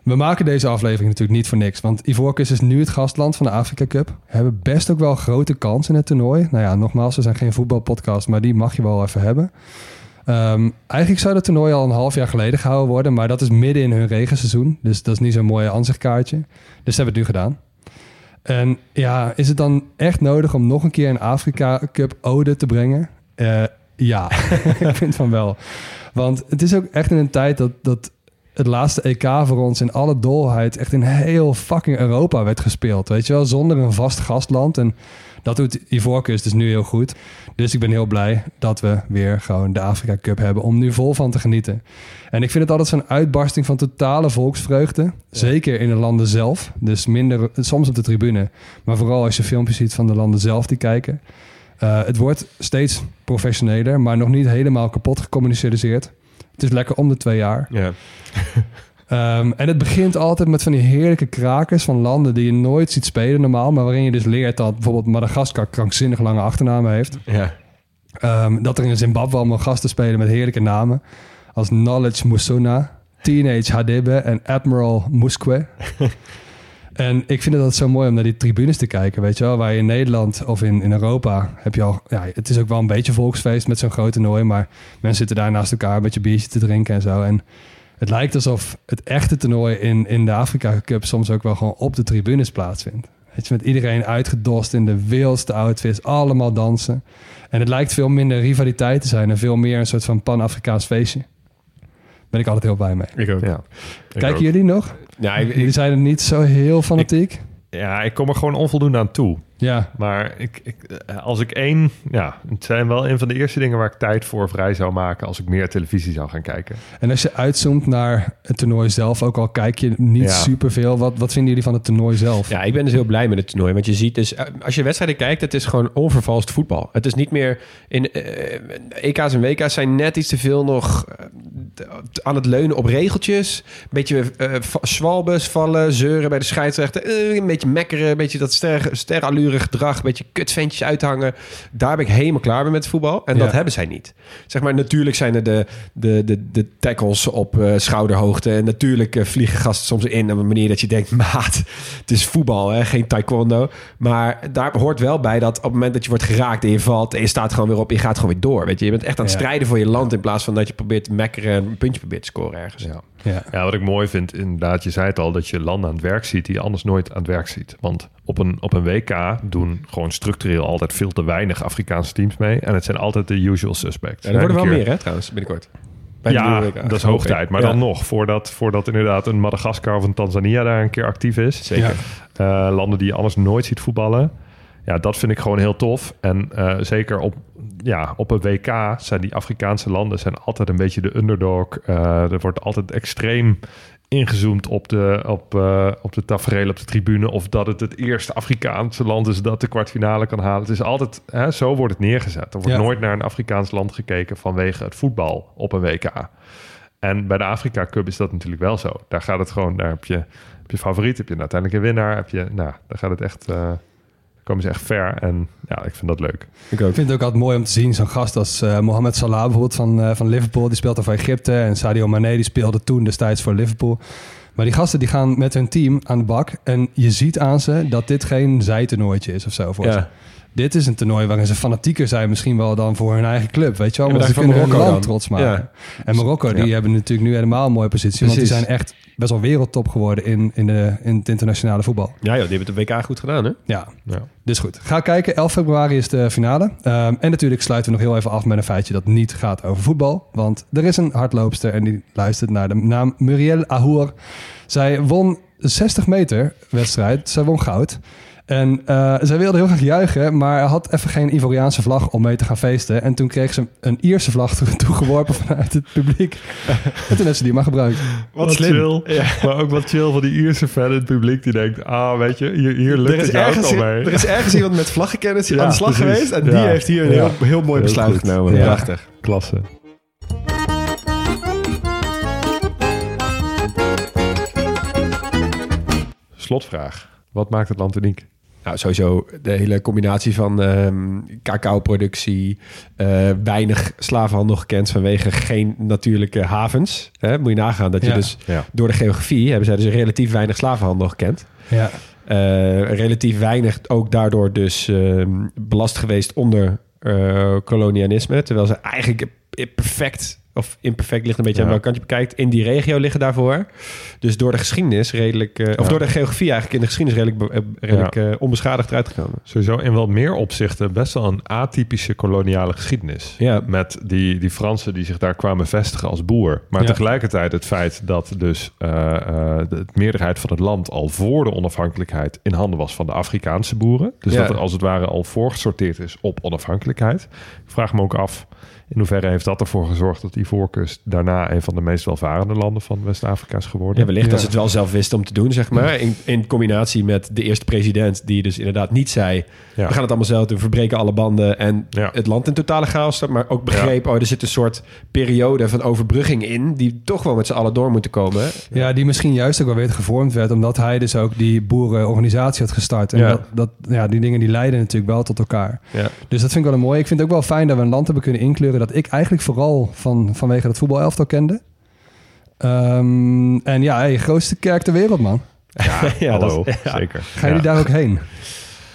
We maken deze aflevering natuurlijk niet voor niks. Want Ivoorkust is nu het gastland van de Afrika Cup. We hebben best ook wel grote kans in het toernooi. Nou ja, nogmaals, we zijn geen voetbalpodcast, maar die mag je wel even hebben. Ehm, eigenlijk zou het toernooi al een half jaar geleden gehouden worden. Maar dat is midden in hun regenseizoen. Dus dat is niet zo'n mooi aanzichtkaartje. Dus ze hebben het nu gedaan. En ja, is het dan echt nodig om nog een keer een Afrika Cup ode te brengen? Eh, ja, [laughs] ik vind van wel. Want het is ook echt in een tijd dat, dat het laatste EK voor ons in alle dolheid echt in heel fucking Europa werd gespeeld. Weet je wel, zonder een vast gastland. En dat doet Ivoorkust dus nu heel goed. Dus ik ben heel blij dat we weer gewoon de Afrika Cup hebben om nu vol van te genieten. En ik vind het altijd zo'n uitbarsting van totale volksvreugde. Zeker in de landen zelf. Dus minder soms op de tribune. Maar vooral als je filmpjes ziet van de landen zelf die kijken. Eh, het wordt steeds professioneler, maar nog niet helemaal kapot gecommuniceerd. Het is lekker om de twee jaar. Ja. [laughs] Ehm, en het begint altijd met van die heerlijke krakers van landen die je nooit ziet spelen normaal. Maar waarin je dus leert dat bijvoorbeeld Madagaskar krankzinnig lange achternamen heeft. Ja. Ehm, dat er in Zimbabwe allemaal gasten spelen met heerlijke namen. Als Knowledge Musona, Teenage Hadebe en Admiral Muskwe. [laughs] en ik vind het altijd zo mooi om naar die tribunes te kijken, weet je wel. Waar je in Nederland of in, in Europa heb je al... Ja, het is ook wel een beetje volksfeest met zo'n groot toernooi. Maar mensen zitten daar naast elkaar een beetje biertje te drinken en zo. En het lijkt alsof het echte toernooi in, in de Afrika Cup soms ook wel gewoon op de tribunes plaatsvindt. Weet je, met iedereen uitgedost in de wildste outfits, allemaal dansen. En het lijkt veel minder rivaliteit te zijn en veel meer een soort van pan-Afrikaans feestje. Ben ik altijd heel blij mee. Ik ook. Ja. Ik Kijken ook. jullie nog? Ja, ik, Jullie ik- zijn er niet zo heel fanatiek? Ja, ik kom er gewoon onvoldoende aan toe. Ja, Maar ik, ik, eh, als ik één... Ja, het zijn wel een van de eerste dingen waar ik tijd voor vrij zou maken... als ik meer televisie zou gaan kijken. en als je uitzoomt naar het toernooi zelf, ook al kijk je niet Ja. superveel, wat, wat vinden jullie van het toernooi zelf? Ja, ik ben dus heel blij met het toernooi. Want je ziet dus, eh, als je wedstrijden kijkt, het is gewoon onvervalst voetbal. Het is niet meer in eh, EK's en WK's zijn net iets te veel nog aan het leunen op regeltjes. Een beetje zwalbes vallen, zeuren bij de scheidsrechter. een beetje mekkeren, een beetje dat ster, sterallure gedrag, een beetje kutventjes uithangen. Daar ben ik helemaal klaar mee met voetbal. En dat hebben zij niet. Zeg maar, natuurlijk zijn er de, de, de, de tackles op eh, schouderhoogte. En natuurlijk eh, vliegen gasten soms in op een manier dat je denkt... [laughs] maat, het is voetbal, hè? geen taekwondo. Maar daar hoort wel bij dat op het moment dat je wordt geraakt... en je valt en je staat gewoon weer op, je gaat gewoon weer door. Weet je? je bent echt aan het Ja. strijden voor je land... in plaats van dat je probeert te mekkeren en een puntje probeert te scoren ergens. Ja. Ja. Ja, wat ik mooi vind, inderdaad, je zei het al, dat je landen aan het werk ziet die je anders nooit aan het werk ziet. Want op een, op een WK doen gewoon structureel altijd veel te weinig Afrikaanse teams mee. En het zijn altijd de usual suspects. En er worden wel meer, hè, trouwens, binnenkort. Bij de Ja, WK. dat is hoog tijd. Maar Ja, dan nog, voordat, voordat inderdaad een Madagaskar of een Tanzania daar een keer actief is. Zeker. Eh, landen die je anders nooit ziet voetballen. Ja, dat vind ik gewoon heel tof. En eh, zeker op, ja, op een WK zijn die Afrikaanse landen zijn altijd een beetje de underdog. Eh, er wordt altijd extreem ingezoomd op de, op, eh, op de tafereel op de tribune. Of dat het het eerste Afrikaanse land is dat de kwartfinale kan halen. Het is altijd, hè, zo wordt het neergezet. Er wordt Ja. nooit naar een Afrikaans land gekeken vanwege het voetbal op een WK. En bij de Afrika Cup is dat natuurlijk wel zo. Daar gaat het gewoon, daar heb je, heb je favoriet, heb je een uiteindelijke winnaar. Heb je, nou, daar gaat het echt, eh, komen ze echt ver. En ja, ik vind dat leuk. Ik ook. Ik vind het ook altijd mooi om te zien, zo'n gast als eh Mohamed Salah bijvoorbeeld van, eh, van Liverpool. Die speelt dan voor Egypte. En Sadio Mane die speelde toen destijds voor Liverpool. Maar die gasten die gaan met hun team aan de bak. En je ziet aan ze dat dit geen zijtoernooitje is of zo voor ze. Dit is een toernooi waarin ze fanatieker zijn misschien wel dan voor hun eigen club. Weet je wel? Want maar ze kunnen van hun Marokko land dan. trots maken. Ja. En Marokko, die Ja. hebben natuurlijk nu helemaal een mooie positie. Want die zijn echt best wel wereldtop geworden in, in, de, in het internationale voetbal. Ja, joh, die hebben het WK goed gedaan, hè? Ja, Ja. dus goed. Ga kijken. 11 februari is de finale. Ehm, en natuurlijk sluiten we nog heel even af met een feitje dat niet gaat over voetbal. Want er is een hardloopster en die luistert naar de naam Muriel Ahour. Zij won de 60 meter wedstrijd. Zij won goud. En eh, zij wilde heel graag juichen, maar had even geen Ivoriaanse vlag om mee te gaan feesten. En toen kreeg ze een Ierse vlag toe- toegeworpen vanuit het publiek. En toen heeft ze die maar gebruikt. Wat, chill. Maar ook wat chill van die Ierse fan in het publiek die denkt... ah, weet je, hier, hier lukt Er is, het ergens, al mee. er is ergens iemand met vlaggenkennis [laughs] Ja, aan de slag precies. geweest. En Ja. die heeft hier een Ja. heel, heel mooi Heel besluit goed. genomen. Ja. Prachtig. Klasse. Slotvraag. Wat maakt het land uniek? Nou, sowieso de hele combinatie van ehm cacao-productie, eh, weinig slavenhandel gekend vanwege geen natuurlijke havens. Hè? Moet je nagaan dat je Ja. dus Ja. door de geografie hebben zij dus relatief weinig slavenhandel gekend. Ja. Eh, relatief weinig ook daardoor dus ehm, belast geweest onder eh, kolonialisme. Terwijl ze eigenlijk perfect, of imperfect ligt een beetje Ja. aan welke kant je bekijkt, in die regio liggen daarvoor. Dus door de geschiedenis redelijk, eh, of Ja. door de geografie eigenlijk in de geschiedenis redelijk, eh, redelijk Ja. eh, onbeschadigd eruit gekomen. Sowieso in wat meer opzichten best wel een atypische koloniale geschiedenis. Ja. Met die, die Fransen die zich daar kwamen vestigen als boer. Maar tegelijkertijd het feit dat dus de meerderheid van het land al voor de onafhankelijkheid in handen was van de Afrikaanse boeren. Dus dat er als het ware al voorgesorteerd is op onafhankelijkheid. Ik vraag me ook af, In hoeverre heeft dat ervoor gezorgd dat Ivoorkust daarna een van de meest welvarende landen van West-Afrika is geworden? Ja, wellicht Ja. dat ze het wel zelf wisten om te doen, zeg maar. In, in combinatie met de eerste president, die dus inderdaad niet zei... Ja. we gaan het allemaal zelf doen, we verbreken alle banden... en Ja. het land in totale chaos staat. Maar ook begreep, oh, er zit een soort periode van overbrugging in... die toch wel met z'n allen door moeten komen. Ja, die misschien juist ook wel weer gevormd werd, omdat hij dus ook die boerenorganisatie had gestart. En Ja. dat, dat, ja, die dingen die leiden natuurlijk wel tot elkaar. Ja. Dus dat vind ik wel een mooi. Ik vind het ook wel fijn dat we een land hebben kunnen inkleuren dat ik eigenlijk vooral van, vanwege het voetbalelftal kende. Ehm, en ja, hey, grootste kerk ter wereld, man. Ja, [laughs] Ja, hallo. dat is- ja. Zeker. Ga je Ja. daar ook heen?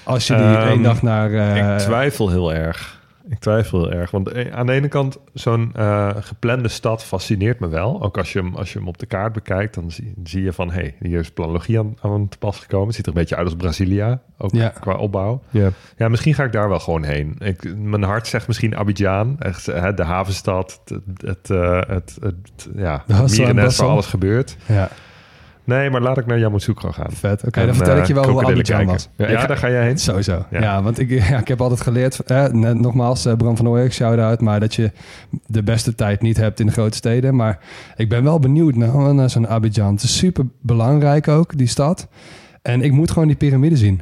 Als je die Ehm, één dag naar... eh, Ik twijfel heel erg. Ik twijfel heel erg. Want eh, aan de ene kant, zo'n eh, geplande stad fascineert me wel. Ook als je hem, als je hem op de kaart bekijkt, dan zie, zie je van... hé, hey, hier is planologie aan, aan te pas gekomen. Het ziet er een beetje uit als Brasilia, ook Ja. qua opbouw. Ja. Ja, misschien ga ik daar wel gewoon heen. Ik, mijn hart zegt misschien Abidjan, echt, hè, de havenstad, het, het, eh, het, het, ja, het waar alles gebeurt. ja, Nee, maar laat ik naar Yamoussoukro gaan. vet. Oké, dan vertel eh, ik je wel hoe Abidjan was. Ja, ga- daar ga jij heen? Sowieso. Ja. Ja, want ik, [laughs] ja, ik heb altijd geleerd, eh, nogmaals, eh, Bram van Ooyek, shout-out, maar dat je de beste tijd niet hebt in de grote steden. Maar ik ben wel benieuwd naar, naar zo'n Abidjan. Het is super belangrijk ook, die stad. En ik moet gewoon die piramide zien.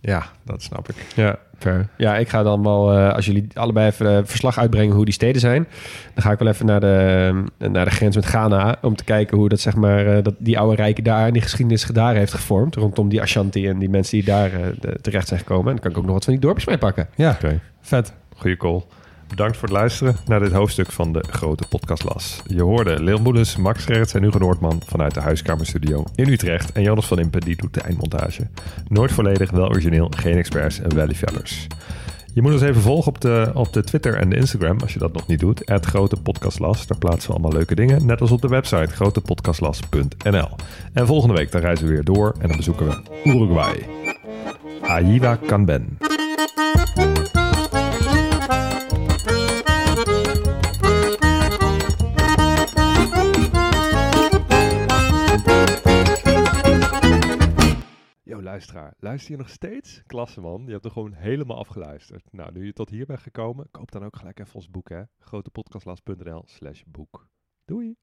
Ja, dat snap ik. Ja, fair. Ja, ik ga dan wel, eh, als jullie allebei even eh, verslag uitbrengen hoe die steden zijn, dan ga ik wel even naar de, eh, naar de grens met Ghana om te kijken hoe dat, zeg maar, dat die oude rijken daar en die geschiedenis daar heeft gevormd rondom die Ashanti en die mensen die daar de- terecht zijn gekomen. En dan kan ik ook nog wat van die dorpjes mee pakken. Ja, Oké. vet. Goeie call. Bedankt voor het luisteren naar dit hoofdstuk van de Grote Podcastlas. Je hoorde Leon Boelens, Max Gerrits en Hugo Noordman vanuit de Huiskamerstudio in Utrecht. En Jonas van Impen, die doet de eindmontage. Nooit volledig, wel origineel, geen experts en wel liefhebbers. Je moet ons even volgen op de, op de Twitter en de Instagram, als je dat nog niet doet. Het Grote Podcastlas. Daar plaatsen we allemaal leuke dingen. Net als op de website grotepodcastlas.nl. En volgende week dan reizen we weer door en dan bezoeken we Uruguay. Aiva Canben. Luisteraar. Luister je nog steeds? Klasse, man. Je hebt er gewoon helemaal afgeluisterd. Nou, nu je tot hier bent gekomen, koop dan ook gelijk even ons boek, hè. grotepodcastlas.nl slash boek. Doei!